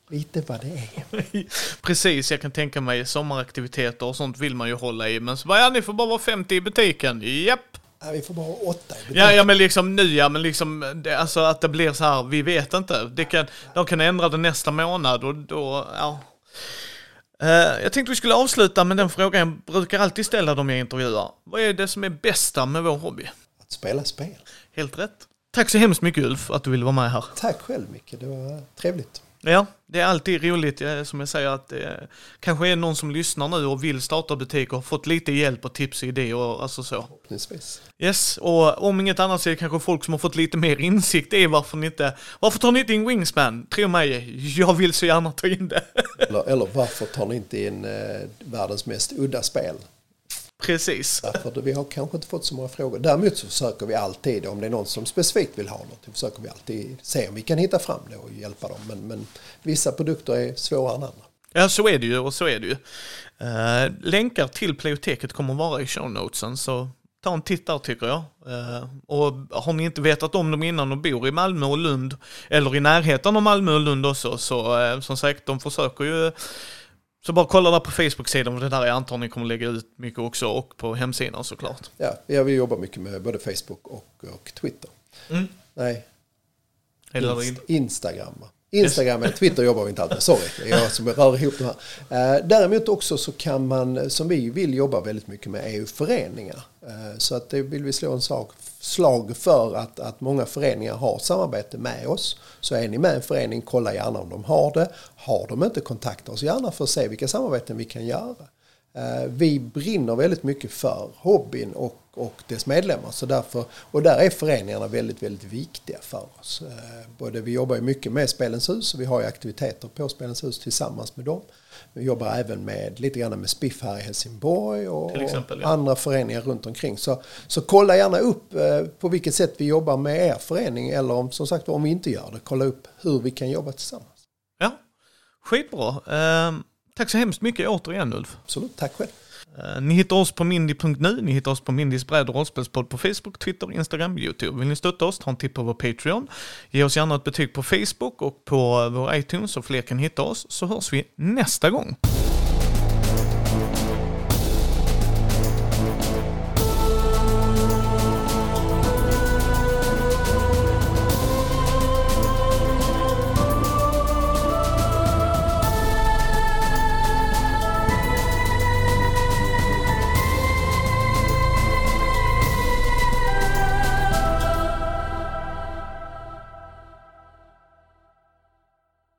lite vad det är. Precis, jag kan tänka mig sommaraktiviteter och sånt vill man ju hålla i. Men så bara, ja, ni får bara vara 50 i butiken. Japp! Ja, vi får bara ha åtta i. Ja, ja, men liksom nu, ja, men liksom, det, alltså att det blir så här, vi vet inte. Det kan, de kan ändra det nästa månad och då, ja. Uh, jag tänkte vi skulle avsluta med den frågan jag brukar alltid ställa dem jag intervjuar. Vad är det som är bästa med vår hobby? Att spela spel. Helt rätt. Tack så hemskt mycket Ulf att du ville vara med här. Tack själv Micke, det var trevligt. Ja, det är alltid roligt, som jag säger, att det eh, kanske är någon som lyssnar nu och vill starta butik och har fått lite hjälp och tips och idéer och alltså så. Förhoppningsvis. Yes, och om inget annat så är det kanske folk som har fått lite mer insikt i varför ni inte, varför tar ni inte in Wingspan? Tro mig, jag vill så gärna ta in det. eller, eller varför tar ni inte in eh, världens mest udda spel? Precis. Därför vi har kanske inte fått så många frågor. Däremot så försöker vi alltid, om det är någon som specifikt vill ha något, försöker vi alltid se om vi kan hitta fram det och hjälpa dem. Men, men vissa produkter är svårare än andra. Ja, så är det ju och så är det ju. Uh, länkar till Playoteket kommer vara i show notesen, så ta en titt där tycker jag. Uh, och har ni inte vetat om dem innan och bor i Malmö och Lund, eller i närheten av Malmö och Lund också, så uh, som sagt, de försöker ju så bara kolla där på Facebook-sidan, för det där är antagligen kommer lägga ut mycket också, och på hemsidan såklart. Ja, vi jobbar mycket med både Facebook och, och Twitter. Mm. Nej, Inst Instagram. Instagram eller Twitter jobbar vi inte alltid med, sorry. Det är jag som rör ihop de här. Eh, däremot också så kan man, som vi vill jobba väldigt mycket med, är ju föreningar. Eh, så att det vill vi slå en sak, slag för att, att många föreningar har samarbete med oss. Så är ni med i en förening, kolla gärna om de har det. Har de inte, kontakta oss gärna för att se vilka samarbeten vi kan göra. Eh, vi brinner väldigt mycket för hobbyn och, och dess medlemmar. Så därför, och där är föreningarna väldigt, väldigt viktiga för oss. Eh, både, vi jobbar ju mycket med Spelens hus och vi har ju aktiviteter på Spelens hus tillsammans med dem. Vi jobbar även med, lite grann med Spiff här i Helsingborg och, exempel, ja. andra föreningar runt omkring. Så, så kolla gärna upp eh, på vilket sätt vi jobbar med er förening eller om, som sagt om vi inte gör det, kolla upp hur vi kan jobba tillsammans. Ja, skitbra. Ehm, tack så hemskt mycket återigen Ulf. Absolut, tack själv. Eh, ni hittar oss på mindy.nu, ni hittar oss på Mindys bräd och rollspelspodd på Facebook, Twitter, Instagram, YouTube. Vill ni stötta oss, ta en titt på vår Patreon. Ge oss gärna ett betyg på Facebook och på vår iTunes så fler kan hitta oss, så hörs vi nästa gång.